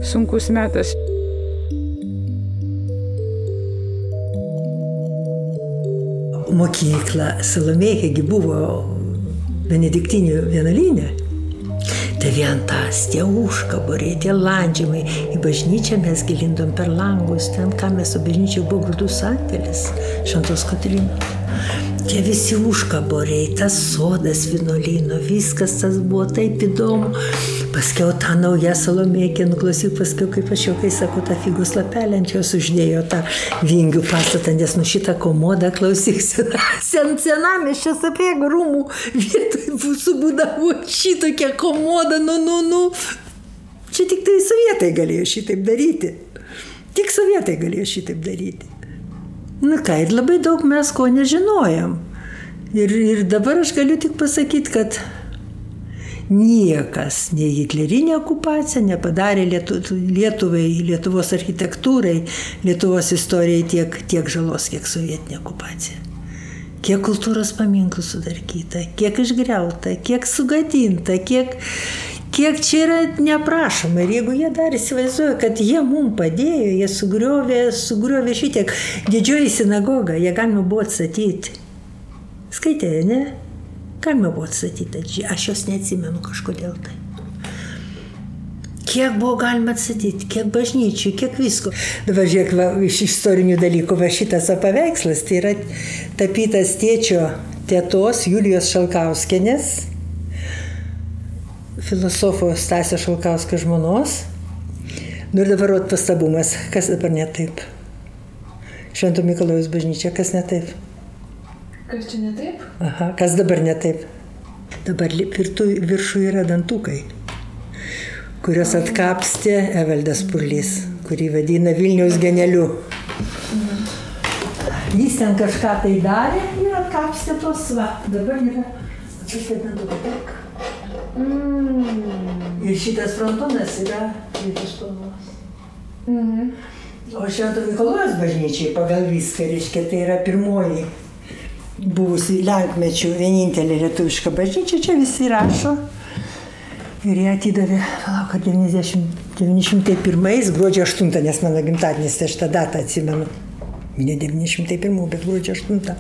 sunkus metas. Mokykla Salomėjagi buvo benediktinių vienuolynė. Tai vien tas, tie užkaboriai, tie landžiamai. Į bažnyčią mes gilindom per langus, ten, ką mes su bažnyčia buvo grūdų santėlis, Šantos Kotrynos. Tie visi užkaboriai, tas sodas vienuolino, viskas tas buvo taip įdomu. Paskiau tą naują salomėkę, nuklausyk, paskiau kaip aš jau, kai sakau, tą figos lapelį ant jos uždėjo tą vingių pastatą, nes nu šitą komodą klausyk, (laughs) sen, senameščio sapiego rūmų vietoj subūdavo šitokia komoda, nu, nu, nu. Čia tik tai sovietai galėjo šitaip daryti. Tik sovietai galėjo šitaip daryti. Na ką, ir labai daug mes ko nežinojom. Ir, ir dabar aš galiu tik pasakyti, kad niekas, nei hitlerinė okupacija nepadarė Lietu, Lietuvai, Lietuvos architektūrai, Lietuvos istorijai tiek, tiek žalos, kiek sovietinė okupacija. Kiek kultūros paminklų sudarkyta, kiek išgriauta, kiek sugadinta, kiek, kiek čia yra neprašoma. Ir jeigu jie dar įsivaizduoja, kad jie mums padėjo, jie sugriovė, sugriovė šitiek didžioji sinagoga, jie galima buvo atstatyti. Skaitė, ne? Galima buvo atstatyti, aš jos neatsimenu kažkodėl tai. Kiek buvo galima atstatyti, kiek bažnyčių, kiek visko. Dabar žiūrėk, va, iš istorinių dalykų, va šitas paveikslas, tai yra tapytas tėčio, tėtos Julijos Šalkauskenės, filosofo Stasio Šalkauskio žmonos. Nu ir dabar vat pastabumas, kas dabar ne taip. Švento Mikalojus bažnyčia, kas ne taip. Kas čia ne taip? Aha, kas dabar ne taip. Dabar virtų, viršų yra dantukai, kurios atkapstė Evaldas Purlys, kurį vadina Vilniaus geneliu. Jis ten kažką tai darė ir atkapstė tos va. Dabar yra tokie dantukai. Tik. Ir šitas frontonas yra rytų spalvos. O Švento Mikalojos bažnyčiai pagal viską, reiškia, tai yra pirmoji buvusi Lenkmečių vienintelė lietuviška bažnyčia, čia visi rašo. Ir jie atidavė, palauk, kad 90, 901 gruodžio 8, nes mano gimtadienis, tai aš tą datą atsimenu. Ne 901, bet gruodžio 8.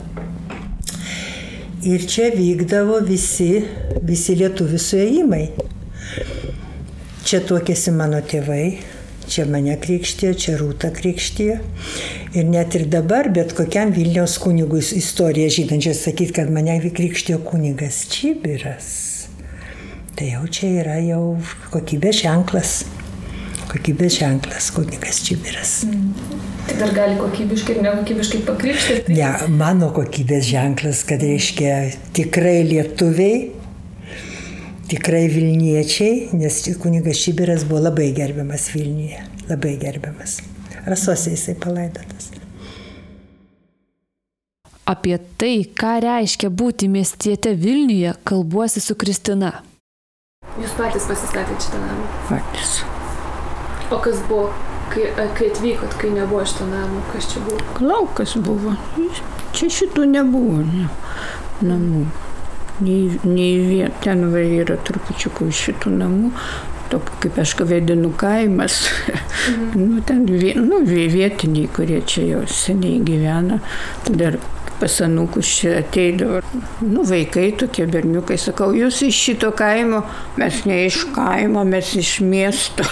Ir čia vykdavo visi, visi lietuvių suėjimai. Čia tuokėsi mano tėvai, čia mane krikštė, čia rūta krikštė. Ir net ir dabar, bet kokiam Vilniaus kunigui istoriją žinančiai sakyti, kad mane krikštė kunigas Čibiras. Tai jau čia yra jau kokybės ženklas. Kokybės ženklas, kunigas Čibiras. Mm. Tai dar gali kokybiškai ir nekokybiškai pakrikštyti? Ne, mano kokybės ženklas, kad reiškia tikrai lietuviai, tikrai Vilniečiai, nes kunigas Šibiras buvo labai gerbiamas Vilniuje, labai gerbiamas. Rasose jisai palaidotas. Apie tai, ką reiškia būti miestiete Vilniuje, kalbuosi su Kristina. Jūs patys pasistatėte šitą namą? Patys. O kas buvo Kai, kai atvykot, kai nebuvo šito namo, kas čia buvo? Laukas buvo. Čia šitų nebuvo ne, namų. Nei, nei vien, ten va yra trupučiukų šitų namų, tokių kaip aš vadinu kaimas. Mhm. nu, ten nu, vietiniai, kurie čia jau seniai gyvena, dar pas anukus čia ateidavo, nu, vaikai tokie berniukai, sakau, jūs iš šito kaimo, mes ne iš kaimo, mes iš miesto.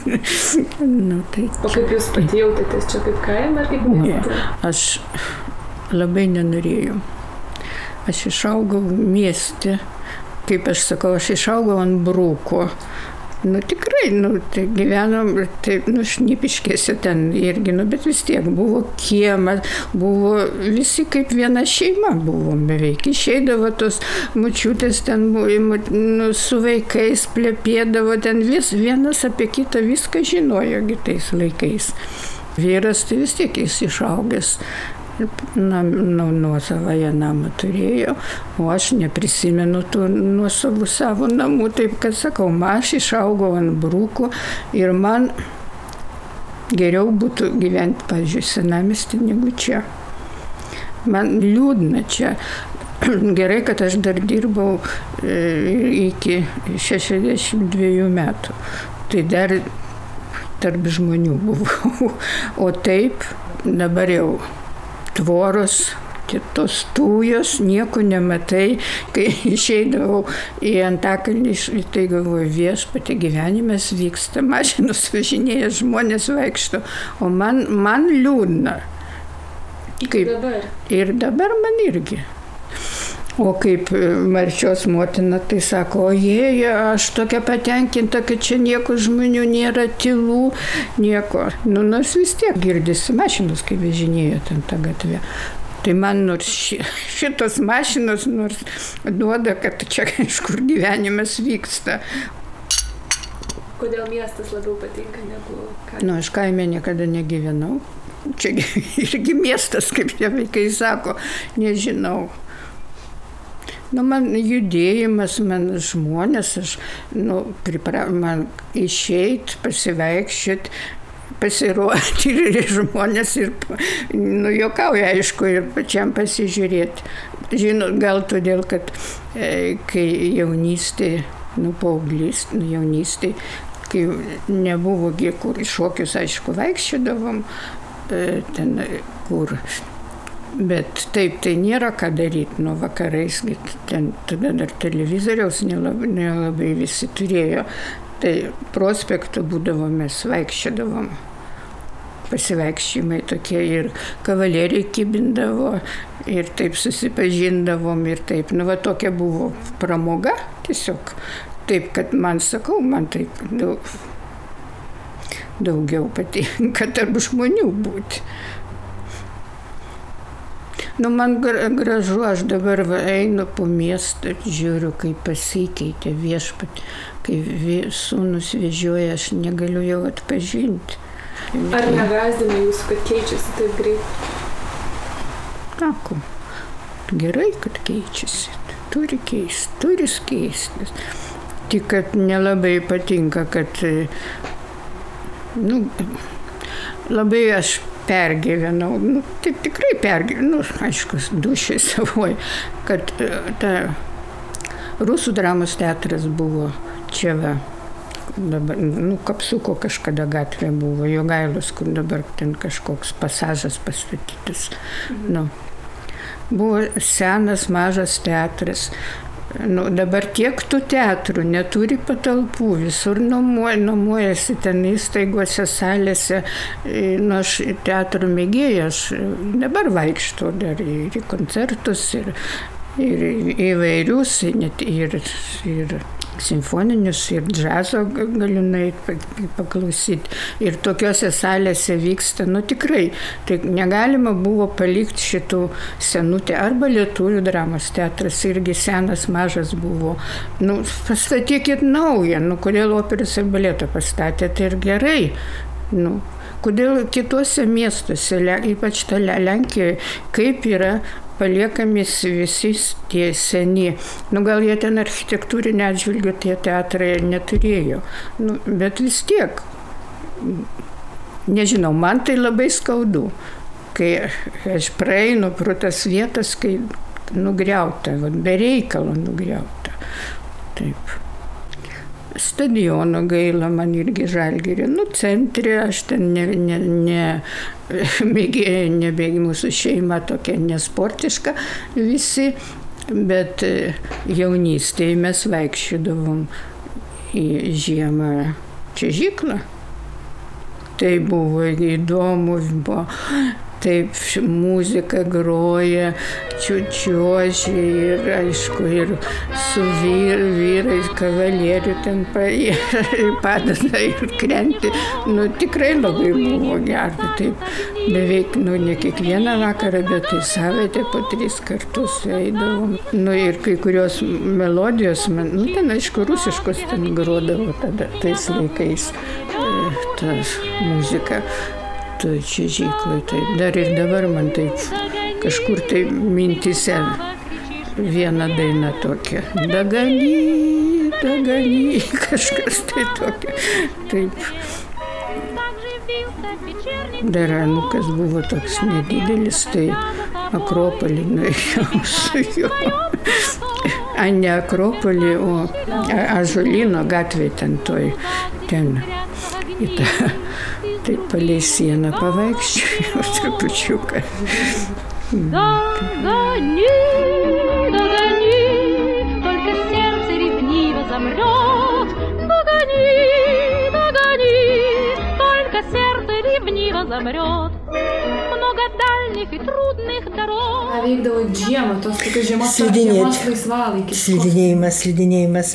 (laughs) nu, tai, o kaip jūs pati jautėtės čia kaip kaime ar kaip mieste? Ne, aš labai nenorėjau. Aš išaugau mieste, kaip aš sakau, aš išaugau ant brūko. Nu tikrai, nu, tai gyvenom, tai, nu, šnipiškėse ten irgi, nu, bet vis tiek buvo kiemas, buvo visi kaip viena šeima buvom beveik. Išeidavo tos mučiutės ten, nu, su vaikais plėpėdavo ten vis, vienas apie kitą viską žinojo tais laikais. Vyras tai vis tiek jis išaugęs nam, nu, nuosavąją namą turėjo, o aš neprisimenu tų nuosavų savo namų, taip kad sakau, aš išaugau ant brūkų ir man geriau būtų gyventi, pavyzdžiui, senamestį negu čia. Man liūdna čia. (clears throat) Gerai, kad aš dar dirbau e, iki 62 metų. Tai dar tarp žmonių buvau. (laughs) O taip, dabar jau tvoros, tos tujos, nieko nematai. Kai (laughs) išeidavau į Antakalnį, tai galvoju, viešpati gyvenimas vyksta, (laughs) mašinos važinėja, žmonės vaikšto, o man, man liūdna. Kaip dabar? Ir dabar man irgi. O kaip e, Marčios motina, tai sako, o jie, aš tokia patenkinta, kad čia nieko žmonių nėra, tylų, nieko. Nu, nors vis tiek girdisi mašinos, kai vežinėjo ten tą gatvę. Tai man nors ši, (laughs) šitos mašinos nors duoda, kad čia kažkur gyvenimas vyksta. Kodėl miestas labiau patinka negu kaime? Nu, aš kaime niekada negyvenau. Čia (laughs) irgi miestas, kaip tie vaikai sako, nežinau. Nu, man judėjimas, man žmonės, aš, nu, pripra, man išeit, pasivaikščioti, pasirodyti ir žmonės ir, nu, jokauja, aišku, ir pačiam pasižiūrėti. Žinot, gal todėl, kad e, kai jaunystė, nu, paauglys, nu, jaunystė, kai nebuvo, kur šokius, aišku, vaikščiodavom, e, ten, kur Bet taip, tai nėra ką daryti nuo vakarais, ten tada dar televizoriaus nelabai, nelabai visi turėjo. Tai prospektų būdavo mes vaikščiodavom. Pasivaikščiojimai tokie ir kavalieriai kibindavo, ir taip susipažindavom ir taip, nu va tokia buvo pramoga tiesiog. Taip, kad man sakau, man taip daug, daugiau patinka tarp žmonių būti. Nu, man gražu, aš dabar va, einu po miestą, žiūriu, kaip pasikeitė viešpat, kai sūnus vežioja, aš negaliu jau atpažinti. Ar negazdina jūsų, kad keičiasi taip greit? Sako, gerai, kad keičiasi, turi keisti, turi keistis. Tik, kad nelabai patinka, kad, nu, labai aš pergyvenau, nu, taip tikrai pergyvenau, nu, aišku, dušiai savoj, kad e, ta Rusų dramos teatras buvo čia va. Dabar, nu, kapsuko kažkada gatvė buvo, jo gailos, kur dabar ten kažkoks pasažas pastatytas. Mhm. Nu, buvo senas, mažas teatras, Nu, dabar tiek tų teatrų neturi patalpų, visur nuomuoja, nuomojasi ten įstaigose, salėse. Nu, aš teatrų mėgėjas, dabar vaikšto dar ir į koncertus, ir, ir įvairius, net ir, ir simfoninius ir džiazo galiu paklausyti. Ir tokiuose salėse vyksta, nu tikrai, tai negalima buvo palikti šitų senutė arba lietuvių dramos teatras irgi senas, mažas buvo. Nu, pastatykit naują, nu kodėl operos ir baletą pastatė, tai ir gerai. Nu, kodėl kitose miestuose, ypač ta Lenkijoje, kaip yra paliekami visi tie seni. Nu, gal jie ten architektūrinė atžvilgių tie teatrai neturėjo. Nu, bet vis tiek, nežinau, man tai labai skaudu, kai aš praeinu pro tas vietas, kai nugriauta, va, be reikalo nugriauta. Taip stadiono gaila man irgi žalgerį. Nu, centre aš ten ne, ne, ne, (laughs) mėgėjai, nebėgi mūsų šeima tokia nesportiška visi, bet e, jaunystėje mes vaikščiodavom į žiemą čiažiklą. Tai buvo įdomu, buvo taip muzika groja, čiučiuoši ir aišku, ir su vyr, vyrais kavalierių ten (laughs) padeda ir krenti. Nu, tikrai labai buvo gera. Taip, beveik, nu, ne kiekvieną vakarą, bet tai savaitę po tris kartus eidavom. Nu, ir kai kurios melodijos, man, nu, ten aišku, rusiškos ten grodavo tada tais laikais e, ta muzika toj čiažyklai. Tai dar ir dabar man taip kažkur tai mintise viena daina tokia. Dagali, dagali, (laughs) kažkas tai tokia. Taip. Dar anukas buvo toks nedidelis, tai Akropolį nuėjau (laughs) su juo. A ne Akropolį, o Ažolino gatvė ten toj, ten į tą Ти полісся на полегші, почука. (laughs) Да, да, не, только сердце ревниво замрет. Много дальних и трудных дорог. Ką veikdavo žiemą, tos tokios žiemos, žiemos laisvalaikis? Slidinėjimas, slidinėjimas.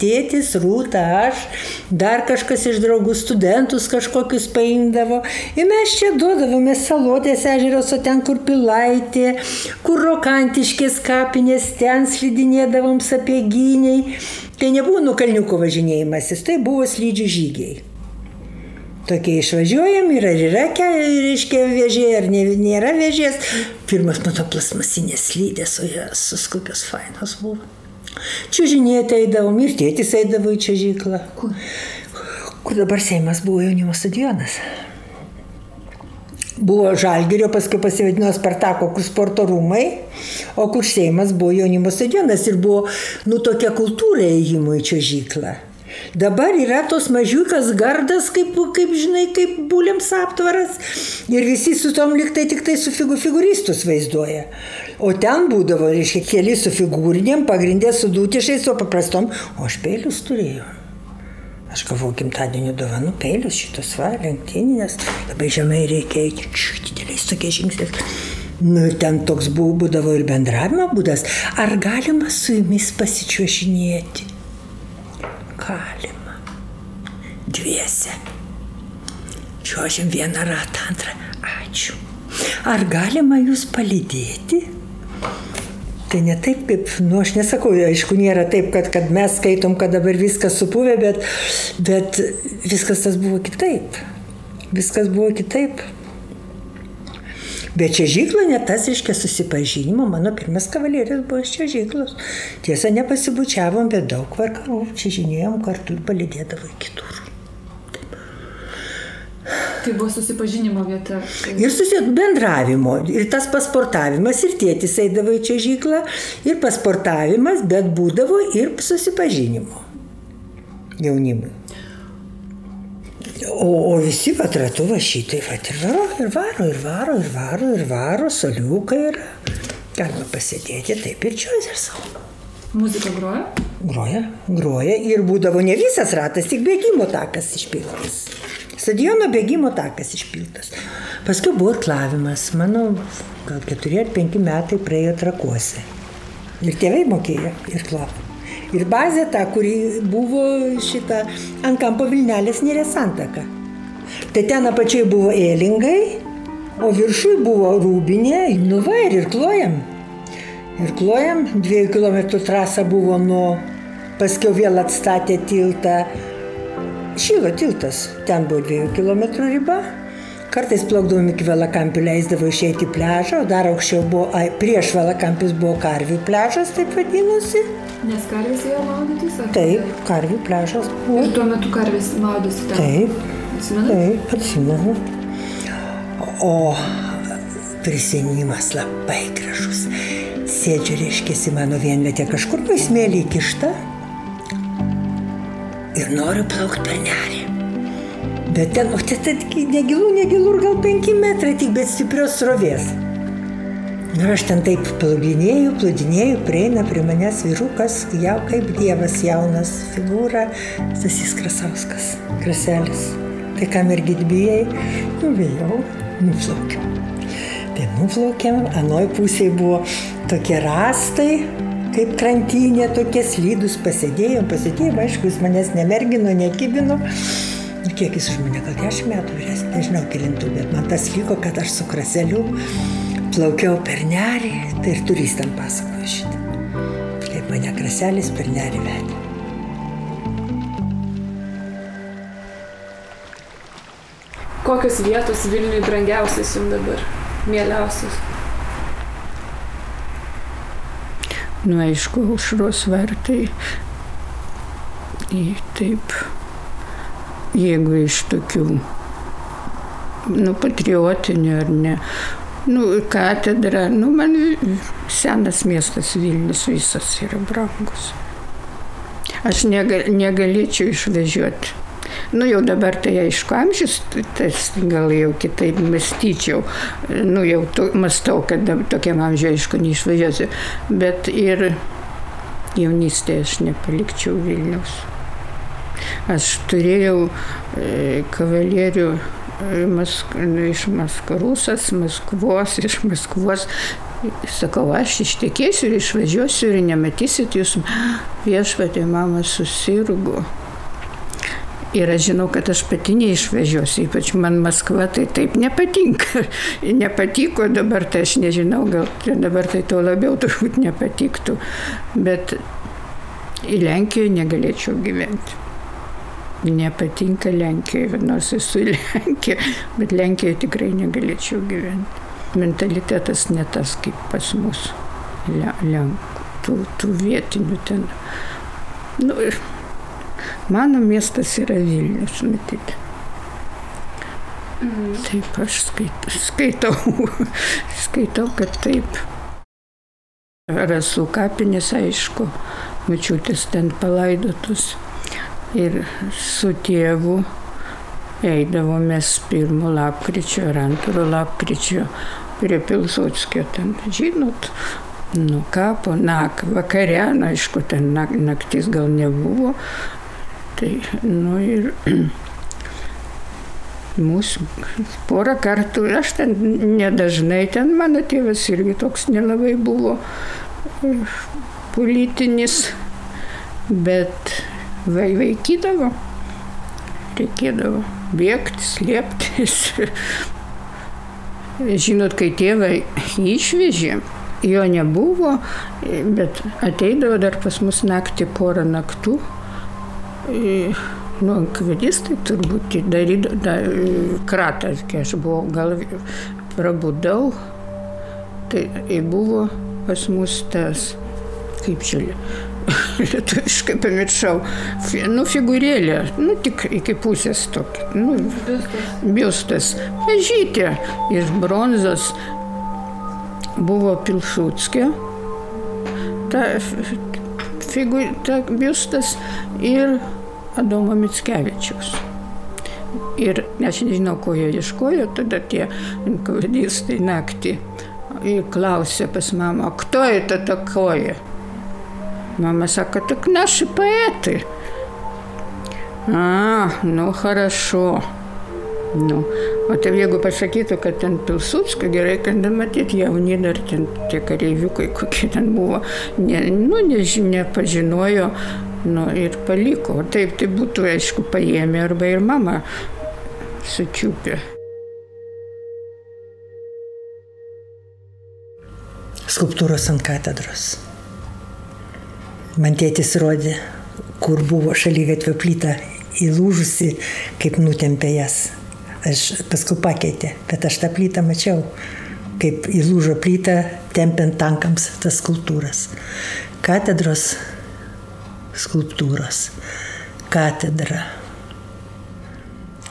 Tėtis, rūta, aš, dar kažkas iš draugų studentus kažkokius paimdavo. Ir mes čia duodavome salotės ežeros, o ten kur pilaitė, kur rokantiškės kapinės, ten slidinėdavom sapieginiai. Tai nebuvo nukalniuko važinėjimasis, tai buvo slydžių žygiai tokie išvažiuojam ir ar yra, reiškia, vėžė, ar ne, nėra vėžės. Pirmas mato plasmasinės slydės, o jas kokios fainos buvo. Čiūžinėti eidavom ir tėtis eidavo į čiažyklą. Kur? Kur dabar Seimas buvo jaunimo stadionas. Buvo Žalgirio, paskui pasivadino Spartako, kur sporto rūmai, o kur Seimas buvo jaunimo stadionas ir buvo, nu, tokia kultūra įėjimo į čiažyklą. Dabar yra tos mažiukas gardas, kaip, kaip žinai, kaip būliams aptvaras. Ir visi su tom liktai tik tai su figu figuristus vaizduoja. O ten būdavo, reiškia, keli su figūrinėm, pagrindė su dūtišais, o paprastom, o aš peilius turėjau. Aš gavau gimtadienio dovanų peilius šitos va, lenktyninės, labai žemai reikia eiti, dideliais tokiais žingsniais. Nu ten toks buvo, būdavo ir bendravimo būdas. Ar galima su jumis pasičiuošinėti? Galima. Dviese. Čiuožim vieną ratą, antrą. Ačiū. Ar galima jūs palydėti? Tai ne taip, kaip, nu aš nesakau, aišku, nėra taip, kad, kad mes skaitom, kad dabar viskas supuvė, bet, bet viskas tas buvo kitaip. Viskas buvo kitaip. Bet čia žygla ne tas, reiškia, susipažinimo, mano pirmas kavalieris buvo čia žyglos. Tiesa, nepasibučiavom, bet daug vakarų čia žinėjom kartu ir palidėdavo kitur. Tai buvo susipažinimo vieta. Ir susi bendravimo, ir tas pasportavimas, ir tėtis eidavo į čia žyklą, ir pasportavimas, bet būdavo ir susipažinimo jaunimui. O, o visi patratu va šitai, va ir varo, ir varo, ir varo, ir varo, ir varo, soliukai ir galima pasėdėti taip ir čia ir savo. Muzika groja? Groja, groja ir būdavo ne visas ratas, tik bėgimo takas išpiltas. Stadiono bėgimo takas išpiltas. Paskui buvo irklavimas, mano gal keturi ar penki metai praėjo trakuose. Ir tėvai mokėjo irklavimą. Ir bazė ta, kuri buvo šita ant kampo Vilnelės nėrė santaka. Tai ten apačiai buvo ėlingai, o viršui buvo rūbinė, nu va ir irklojam. Irklojam, dviejų kilometrų trasa buvo nuo, paskiau vėl atstatė tiltą. Šilo tiltas, ten buvo dviejų kilometrų riba. Kartais plaukdavom iki Velakampį, leisdavo išeiti į pležą, o dar aukščiau buvo, ai, prieš Velakampis buvo Karvių pležas, taip vadinosi. Nes karvės ėjo maudytis? ar- Taip, Karvių pležas buvo. Ir tuo metu karvės maudėsi ten. Taip, Atsimenat? taip, atsimenu. O prisiminimas labai gražus. Sėdžiu, reiškia, mano vienvietė kažkur paismėlį įkišta ir noriu plaukti per nerį. Bet ten, o ten negilų, negilų, ir gal penki metrai, tik bet stiprios srovės. Ir aš ten taip plaudinėjau, plaudinėjau, prieina prie manęs vyrukas, jau kaip dievas jaunas figūra, Stasys Krasauskas, kraselis. Tai kam irgi bijai, nuvėjau, nuplaukiau. Tai nuplaukėm, anoj pusėje buvo tokie rastai, kaip krantinė, tokie slydus, pasėdėjom, pasėdėjom, aišku, jis manęs nemergino, nekibino. Ir kiek jis už mane, gal 10 metų vyresnis, nežinau kilintų, bet man tas liko, kad aš su kraseliu plaukiau per nerį, tai ir turistam pasakoju šitą. Kaip mane kraselis per nerį vedė. Kokios vietos Vilniui brangiausios jums dabar? Mieliausios? Nu, aišku, aušros vartai. Į, taip, jeigu iš tokių, nu, patriotinių ar ne, nu, katedra, nu, man senas miestas Vilnius visas yra brangus. Aš nega, negalėčiau išvažiuoti. Nu jau dabar tai aišku amžius, tas gal jau kitaip mąstyčiau. Nu jau to, mąstau, kad tokiam amžiui aišku neišvažiuosiu. Bet ir jaunystėje aš nepalikčiau Vilnius. Aš turėjau e, kavalierių Mask, nu, iš Maskarusas, Maskvos, iš Maskvos. Sakau, aš ištekėsiu ir išvažiuosiu ir nematysit jūs viešpatė, mama susirgo. Ir aš žinau, kad aš pati neišvažiuosiu, ypač man Maskva tai taip nepatinka. (laughs) Nepatiko dabar, tai aš nežinau, gal dabar tai to labiau turbūt nepatiktų. Bet į Lenkiją negalėčiau gyventi. Nepatinka Lenkijoje, nors esu (laughs) į Lenkiją, bet Lenkijoje tikrai negalėčiau gyventi. Mentalitetas ne tas kaip pas mus, Le- Lenkų, tų, tų vietinių ten. Nu, mano miestas yra Vilnius, matyt. Taip, aš skait, skaitau, (laughs) skaitau, kad taip. Rasų kapinės, aišku, mačiutės ten palaidotus. Ir su tėvu eidavomės pirmo lapkričio ar antro lapkričio prie Pilsudskio ten, žinot, nu kapo, nak, vakare, na, aišku, ten nak, naktis gal nebuvo. Tai, nu ir (clears throat) Mūsų porą kartų, aš ten nedažnai, ten mano tėvas irgi toks nelabai buvo politinis, bet vai, vaikydavo, reikėdavo bėgti, slėptis. (laughs) Žinot, kai tėvą išvežė, jo nebuvo, bet ateidavo dar pas mus naktį porą naktų. Nu, kvedistai turbūt darydavo da, kratą, kai aš buvau, gal prabudau, tai buvo pas mus tas, kaip čia, lietuviškai pamiršau, nu figūrėlė, nu tik iki pusės tokia, nu, biustas, mažytė iš bronzos buvo Pilšūtskė. Ta, figu, ta biustas ir Adomo Mickevičius. Ir aš nežinau, ko jie ieškojo, tada tie inkvadistai naktį klausė pas mamą, kto je to takoje. Мама сака, так наши поэты. А, ну хорошо. Nu, o tai jeigu pasakytų, kad ten Pilsudskio gerai, kad matyti jauni dar ten tie kareiviukai, kokie ten buvo, ne, nu, nežinia, pažinojo, nu, ir paliko. Taip, tai būtų, aišku, paėmė arba ir mama sučiupė. Skulptūros ant katedros. Man tėtis rodė, kur buvo šalygatvio plyta įlūžusi, kaip nutempė jas. Aš paskui pakeitė, bet aš tą plytą mačiau, kaip įlūžo plytą, tempiant tankams tas skulptūras. Katedros skulptūros. Katedra.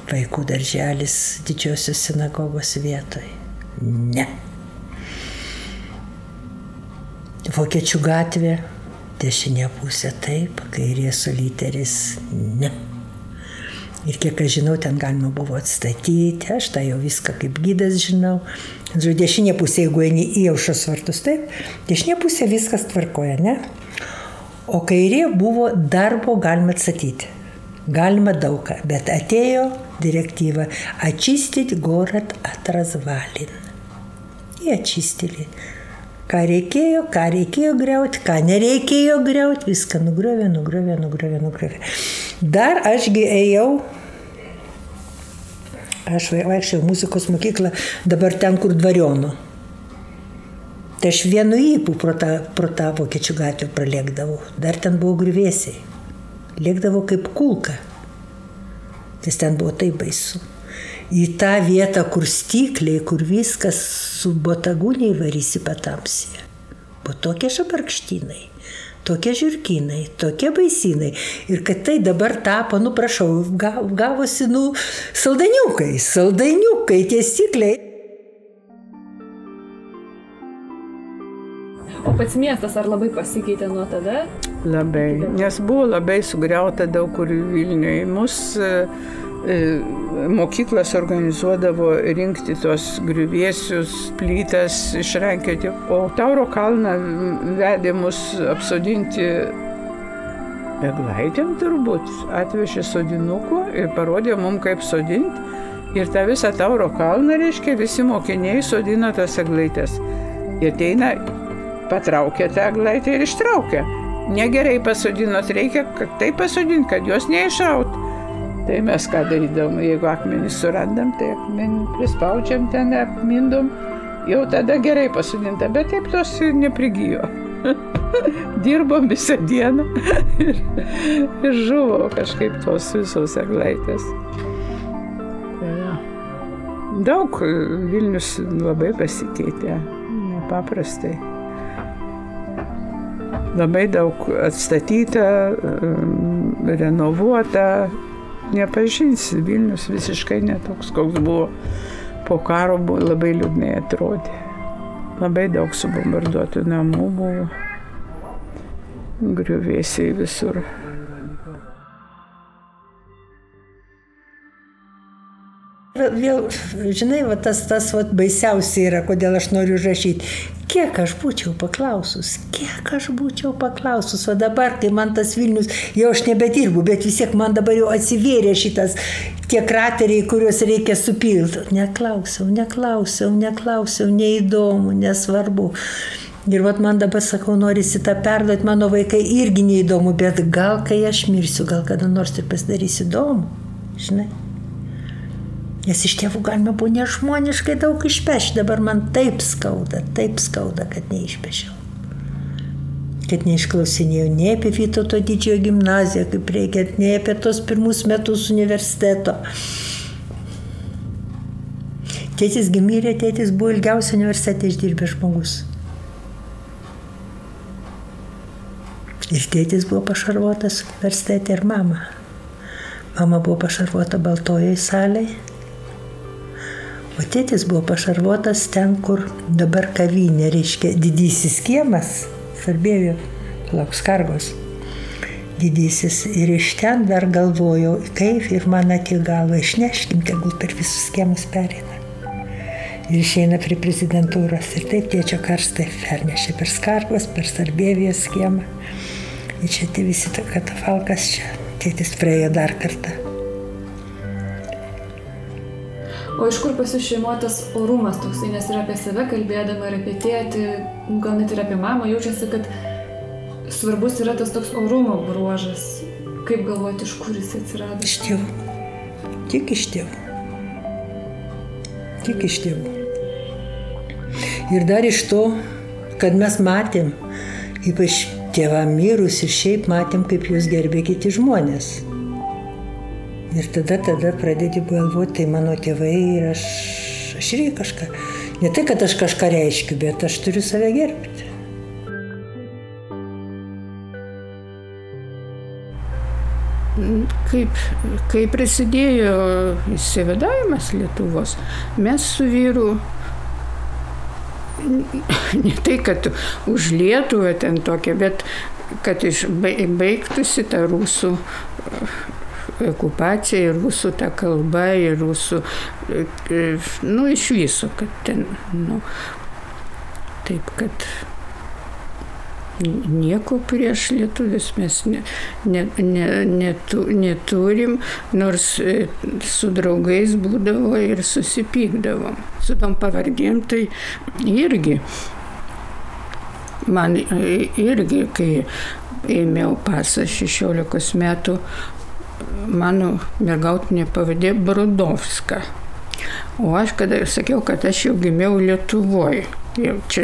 Vaikų darželis didžiosios sinagogos vietoj. Ne. Vokiečių gatvė, dešinė pusė taip, kairė soliteris ne. Ir kiek aš žinau, ten galima buvo atstatyti, aš tą jau viską kaip gydas žinau. Žodžiu, dešinė pusė, jeigu eini į aušos vartus, taip, dešinė pusė viskas tvarkoja, ne? O kairė buvo darbo galima atstatyti. Galima daugą, bet atėjo direktyva очистить город от развалин. Jie atčistili. Ką reikėjo, ką reikėjo greuti, ką nereikėjo greuti, viską nugriovė, nugriovė, nugriovė, nugriovė. Dar ašgi ėjau, aš vaikščiau muzikos mokyklą, dabar ten, kur dvarionų. Tai aš vienu įpų pro tą, pro tą vokiečių gatvę pralėkdavau. Dar ten buvo grįvėsiai. Lėkdavo kaip kulka. Nes ten buvo taip baisu. Į tą vietą, kur stikliai, kur viskas su botagūniai varysi patamsė. Buvo tokie šabarkštynai, tokie žirkinai, tokie baisinai. Ir kad tai dabar tapo, nu prašau, gavosi, nu, saldaniukai, saldaniukai, tie stikliai. O pats miestas ar labai pasikeitė nuo tada? Labai, nes buvo labai sugriauta daug kur Vilniuje. Mus mokyklas organizuodavo rinkti tos griuvėsius, plytas, išrankioti, o Tauro kalną vedė mus apsodinti eglaitėm turbūt, atvežė sodinukų ir parodė mums, kaip sodinti. Ir tą visą Tauro kalną, reiškia, visi mokiniai sodino tas eglaitės. Ir ateina, patraukia tą eglaitę ir ištraukia. Negerai pasodinot, reikia taip pasodinti, kad jos neišaut. Tai mes ką darydavom, jeigu akmenį surandam, tai akmenį prispaudžiam ten, apmindom, jau tada gerai pasodinta, bet taip tos neprigijo. (laughs) Dirbom visą dieną ir, ir žuvo kažkaip tos visos eglaitės. Daug Vilnius labai pasikeitė, nepaprastai. Labai daug atstatyta, renovuota, nepažinsi, Vilnius visiškai netoks, koks buvo po karo, buvo, labai liūdnai atrodė. Labai daug subombarduotų namų buvo, griuvėsiai visur. Vėl, žinai, va, tas, tas va, baisiausia yra, kodėl aš noriu rašyti. Kiek aš būčiau paklausus, kiek aš būčiau paklausus, o dabar, kai man tas Vilnius, jau aš nebedirbu, bet vis tiek man dabar jau atsivėrė šitas, tie krateriai, kuriuos reikia supilti. Neklausiau, neklausiau, neklausiau, neįdomu, nesvarbu. Ir vat man dabar sakau, norisi tą perduoti, mano vaikai irgi neįdomu, bet gal kai aš mirsiu, gal kada nors ir pasidarys įdomu, žinai. Nes iš tėvų galima buvo nežmoniškai daug išpešti, dabar man taip skauda, taip skauda, kad neišpešiau. Kad neišklausinėjau nei apie Vytauto didžiojo gimnaziją, kaip reikia, nei apie tos pirmus metus universiteto. Tėtis gimyrė, tėtis buvo ilgiausiai universitete išdirbęs žmogus. Ir tėtis buvo pašarvotas universitete ir mama. Mama buvo pašarvota baltojoje salėje O tėtis buvo pašarvotas ten, kur dabar kavinė, reiškia didysis kiemas, Sarbėvio, Laukskargos. Didysis. Ir iš ten dar galvojau, kaip ir man atėjo galva, išneškim, tegul per visus kiemus pereina. Ir išeina prie prezidentūros. Ir taip tėčio karstai pernešė per Skargos, per Sarbėvijos kiemą. Ir čia tie visi katafalkas čia. Tėtis praėjo dar kartą. O iš kur pas jūs šeimoje tas orumas toksai, nes ir apie save kalbėdama, ir apie tėtį, gal net ir apie mamą, jaučiasi, kad svarbus yra tas toks orumo bruožas. Kaip galvoti, iš kur jis atsirado? Iš tėvų. Tik iš tėvų. Tik iš tėvų. Ir dar iš to, kad mes matėm, ypač tėvam mirus ir šiaip matėm, kaip jūs gerbė kiti žmonės. Ir tada, tada pradedi galvoti, tai mano tėvai ir aš, aš irgi kažką. Ne tai, kad aš kažką reiškiu, bet aš turiu save gerbti. Kaip, kai prasidėjo įsivadavimas Lietuvos, mes su vyru (laughs) ne tai, kad už Lietuvą ten tokia, bet kad baigtųsi ta rusų okupacija ir rusų ta kalba, ir rusų, nu, iš viso, kad ten, nu, taip, kad nieko prieš lietuvius mes ne, ne, ne, netu, neturim, nors e, su draugais būdavo ir susipykdavom. Su tom pavardėm tai irgi. Man e, irgi, kai ėmiau pasą 16 metų, mano mergautinė pavadė Brodovska. O aš kada sakiau, kad aš jau gimiau Lietuvoje. Jau čia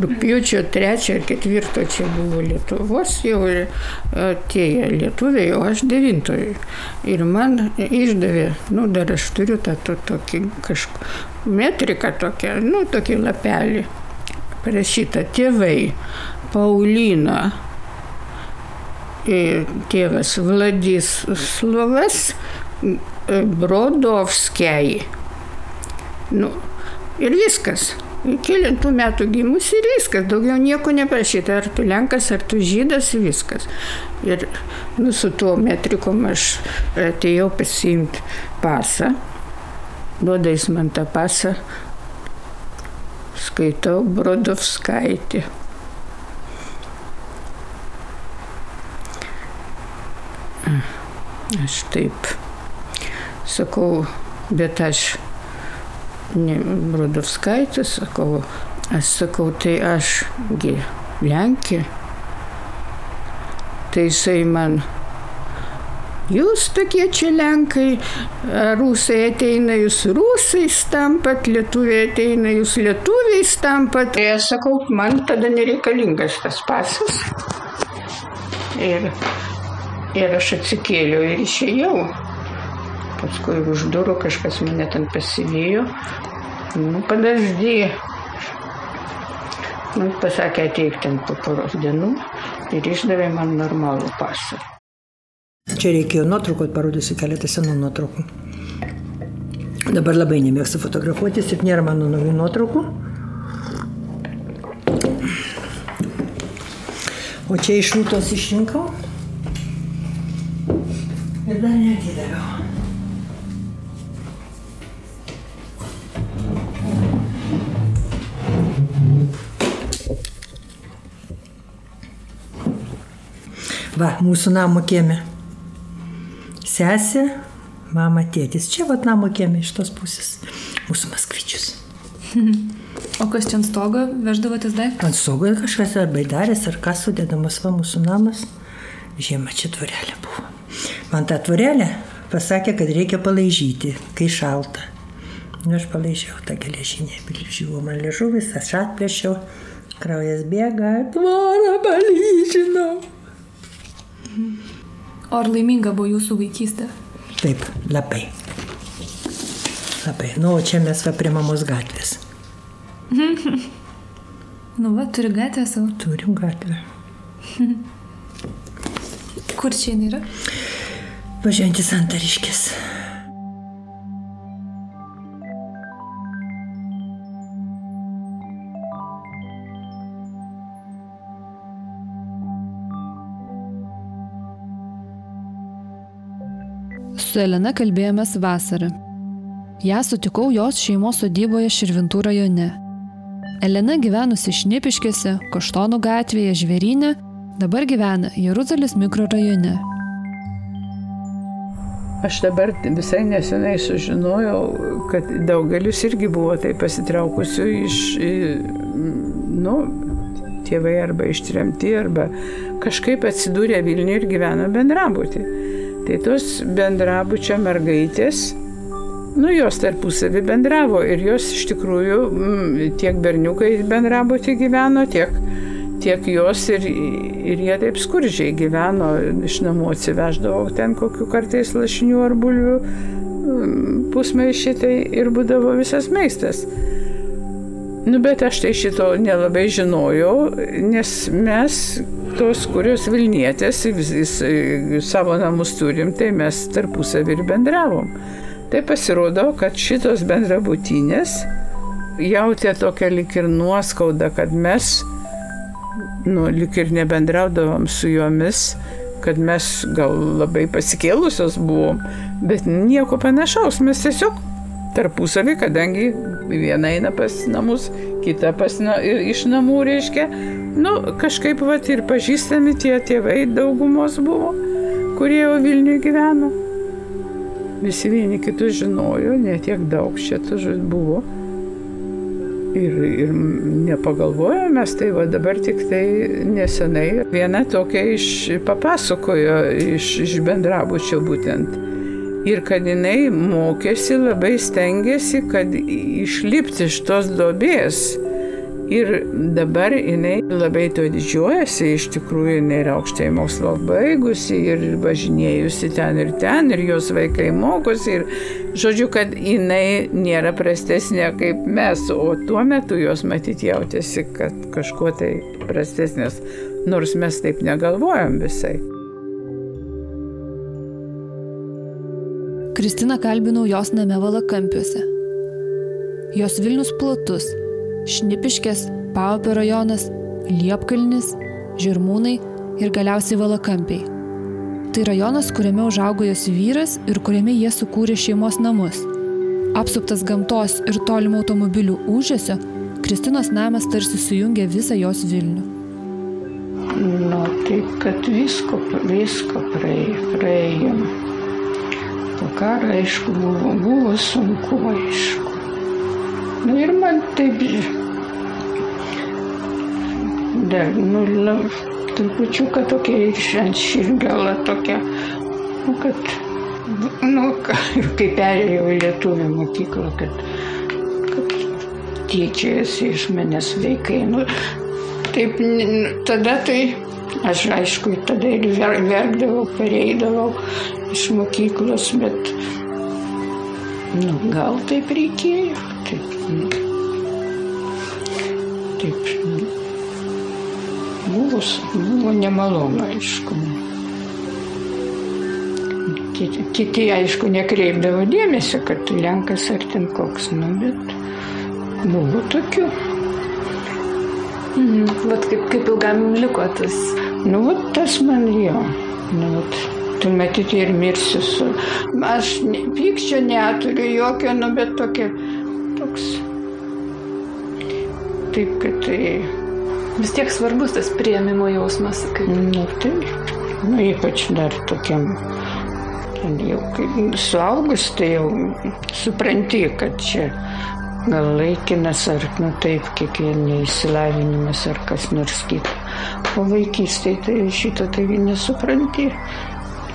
rūpjūčio 3 ar 4 čia buvo Lietuvos, jau atėjo lietuviai, o aš 9. Ir man išdavė, nu dar aš turiu tą to, tokį kažkokį metriką tokią, nu tokį lapelį. Parašyta tėvai, Paulina, tėvas Vladislavas Brodovskiai. Nu, ir viskas. Kilintų metų gimus ir viskas, daugiau nieko neprašyta, ar tu lenkas, ar tu žydas, viskas. Ir nu, su tuo metrikom aš atėjau pasiimti pasą, duoda jis man tą pasą, skaitau Brodovskaitį. Aš taip sakau, bet aš ne Brodovskaitė, sakau, aš sakau, tai ašgi Lenkija. Tai jisai man, jūs tokie čia Lenkai, rusai ateina, jūs rusais tampat, lietuviai ateina, jūs lietuviais tampat. Tai aš sakau, man tada nereikalingas tas pasas. Ir Ir aš atsikėliau ir išėjau. Paskui už durų kažkas mane ten pasivijo. Nu, padaždė. Nu, pasakė, ateik ten po poros dienų ir išdavė man normalų pasą. Čia reikėjo nuotraukų, parodysiu keletą senų nuotraukų. Dabar labai nemėgstu fotografuotis ir nėra mano naujų nuotraukų. O čia iš rūtos išrinkau ir dar neatidaviau. Va, mūsų namo kieme. Sesė, mama, tėtis. Čia va namo kieme iš tos pusės. Mūsų maskvičius. O kas čia ant stogo veždavotės daiktus? Ant stogo kažkas ar baidarės, ar kas sudėdamas va mūsų namas. Žiemą čia tvarelė buvo. Man tą tvorelę pasakė, kad reikia palaižyti, kai šalta. Nu, aš palaižiau tą geležinę, bilžiau, man liežuvis, aš atplėšiau, kraujas bėga, tvorą palyžinau. Ar laiminga buvo jūsų vaikystė? Taip, labai. Labai. Nu, o čia mes va prie mamos gatvės. (laughs) Nu, va, turi gatvę savo. Turim gatvę. (laughs) Kur čia jinai yra? Važiuojantis antariškis. Su Elena kalbėjomės vasarą. Ja sutikau jos šeimos sodyboje Širvintų rajone. Elena gyvenusi Šnipiškėse, Koštonų gatvėje, Žvėrynė, dabar gyvena Jeruzalės mikrorajone. Aš dabar visai nesenai sužinojau, kad daugelis irgi buvo tai pasitraukusių iš, nu, tėvai arba ištremti, arba kažkaip atsidūrė Vilniuje ir gyveno bendrabutį. Tai tos bendrabučio mergaitės, nu jos tarpusavį bendravo ir jos iš tikrųjų m, tiek berniukai bendrabutį gyveno, tiek, tiek jos ir, ir jie taip skurdžiai gyveno, iš namų atsiveždavo ten kokiu kartais lašinių ar bulvių pusmaišį tai ir būdavo visas maistas. Nu, bet aš tai šito nelabai žinojau, nes mes, tos, kurios Vilnietės, vis, vis, savo namus turim, tai mes tarpusavį ir bendravom. Tai pasirodo, kad šitos bendrabutinės jautė tokią lik ir nuoskaudą, kad mes, nu, lik ir nebendraudavom su jomis, kad mes gal labai pasikėlusios buvom, bet nieko panašaus, mes tiesiog tarpusavį, kadangi viena eina pas namus, kita pas na, iš namų reiškia, nu, kažkaip vat ir pažįstami tie tėvai daugumos buvo, kurie jau Vilniuje gyveno. Visi vieni kitus žinojo, netiek daug čia buvo. Ir, ir nepagalvojo, mes tai va dabar tik tai nesenai viena tokia iš papasakojo iš, iš bendrabučio būtent ir kad jinai mokėsi, labai stengiasi, kad išlipti iš tos dobės. Ir dabar jinai labai to didžiuojasi, iš tikrųjų jinai yra aukštai mokslo baigusi ir važinėjusi ten ir ten, ir jos vaikai mokosi. Ir žodžiu, kad jinai nėra prastesnė kaip mes, o tuo metu jos matyti jautėsi, kad kažkuo tai prastesnės, nors mes taip negalvojam visai. Kristina kalbinau jos name Valakampiuose. Jos Vilnius platus - Šnipiškės, Paupio rajonas, Liepkalnis, Žirmūnai ir galiausiai Valakampiai. Tai rajonas, kuriame užaugo jos vyras ir kuriame jie sukūrė šeimos namus. Apsuptas gamtos ir tolimo automobilių užėsio, Kristinos namas tarsi sujungė visą jos Vilnių. Nu, taip, kad visko, visko praėjom po karo, aišku, buvo, buvo sunku, aišku. Nu ir man taip, dar, nu, trupučiuką tokia iš ant širdgala tokia, nu, kad, nu, kai perėjau į lietuvių mokyklą, kad, kad tyčiasi iš manęs vaikai. Nu, taip, tada tai Aš aišku, tada ir verkdavau, pareidavau iš mokyklos, bet nu, gal taip reikėjo. Taip, nu, taip nu, buvo, buvo nemalonu, aišku. Kiti, kiti, aišku, nekreipdavo dėmesio, kad tu lenkas ar ten koks, nu, bet buvo tokių. Mhm. Vat kaip, kaip ilgam liko tas? Nu, vat tas man jo. Nu, vat, tu matyti ir mirsi su... Aš pykčio neturiu jokio, nu, bet tokia, toks... Taip, kad tai... Vis tiek svarbus tas prieimimo jausmas. Kaip... Nu, taip. Nu, ypač dar tokiam, jau suaugus, tai jau supranti, kad čia gal laikinas ar, nu taip, kiekvienai įsilavinimas ar kas nors kita. O vaikystėje tai šito tai nesupranti.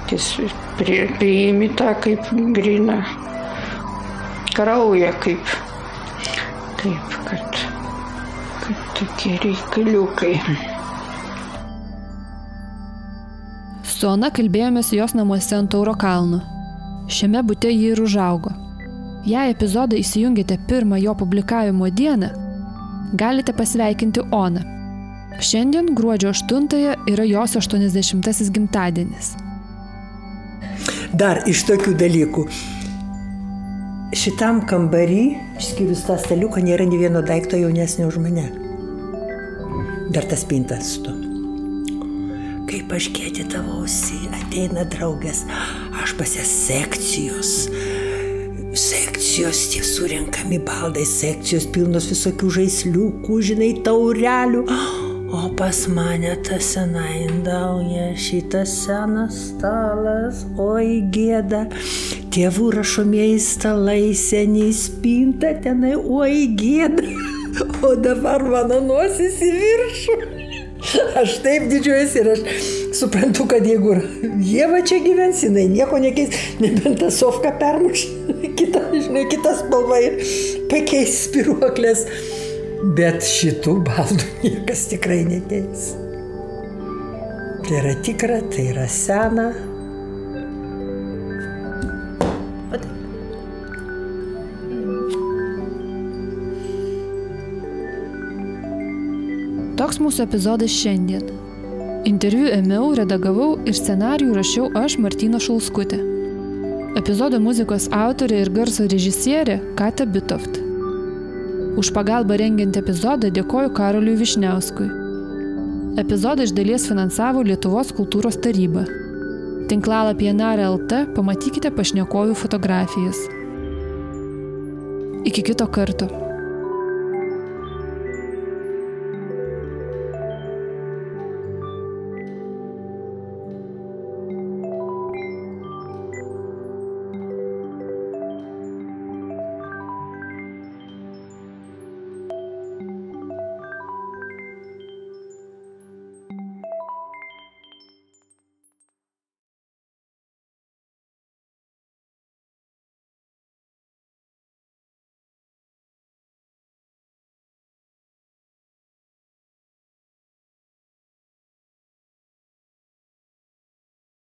Tiesiog prie, priimi tą kaip grina kraują, kaip kad, kad tokie reikaliukai. Su Ona kalbėjomės jos namuose ant Tauro kalno. Šiame bute ji ir užaugo. Jei epizodą įsijungite pirmą jo publikavimo dieną, galite pasveikinti Oną. Šiandien gruodžio 8 yra jos 80-asis gimtadienis. Dar iš tokių dalykų. Šitam kambarį, išskyrus tą staliuką, nėra nei vieno daikto jaunesnio už mane. Dar tas pintas to. Kaip aš kėdėdavausi, ateina draugės, aš pasės sekcijos. Sekcijos tie surinkami baldai, sekcijos pilnos visokių žaisliukų, žinai, taurelių. O pas mane ta sena indauja, šitas senas stalas, oi gėda. Tėvų rašomieji stalai, seniai spinta tenai, oi gėda. O dabar mano nosis į viršų. Aš taip didžiuojuosi ir aš suprantu, kad jeigu jie va čia gyvens, jinai nieko nekeis, nebent tą sofką permuš, kita, žinai, kitas spalva ir pakeis spiruoklės. Bet šitų baldų niekas tikrai nekeis. Tai yra tikra, tai yra sena. Toks mūsų epizodas šiandien. Interviu ėmiau, redagavau ir scenarijų rašiau aš Martina Šulskutė. Epizodo muzikos autorė ir garso režisierė Kata Bitoft. Už pagalbą rengiant epizodą dėkoju Karoliui Višniauskui. Epizodą iš dalies finansavo Lietuvos kultūros taryba. Tinklalapyje Nare LT pamatykite pašnekovių fotografijas. Iki kito karto.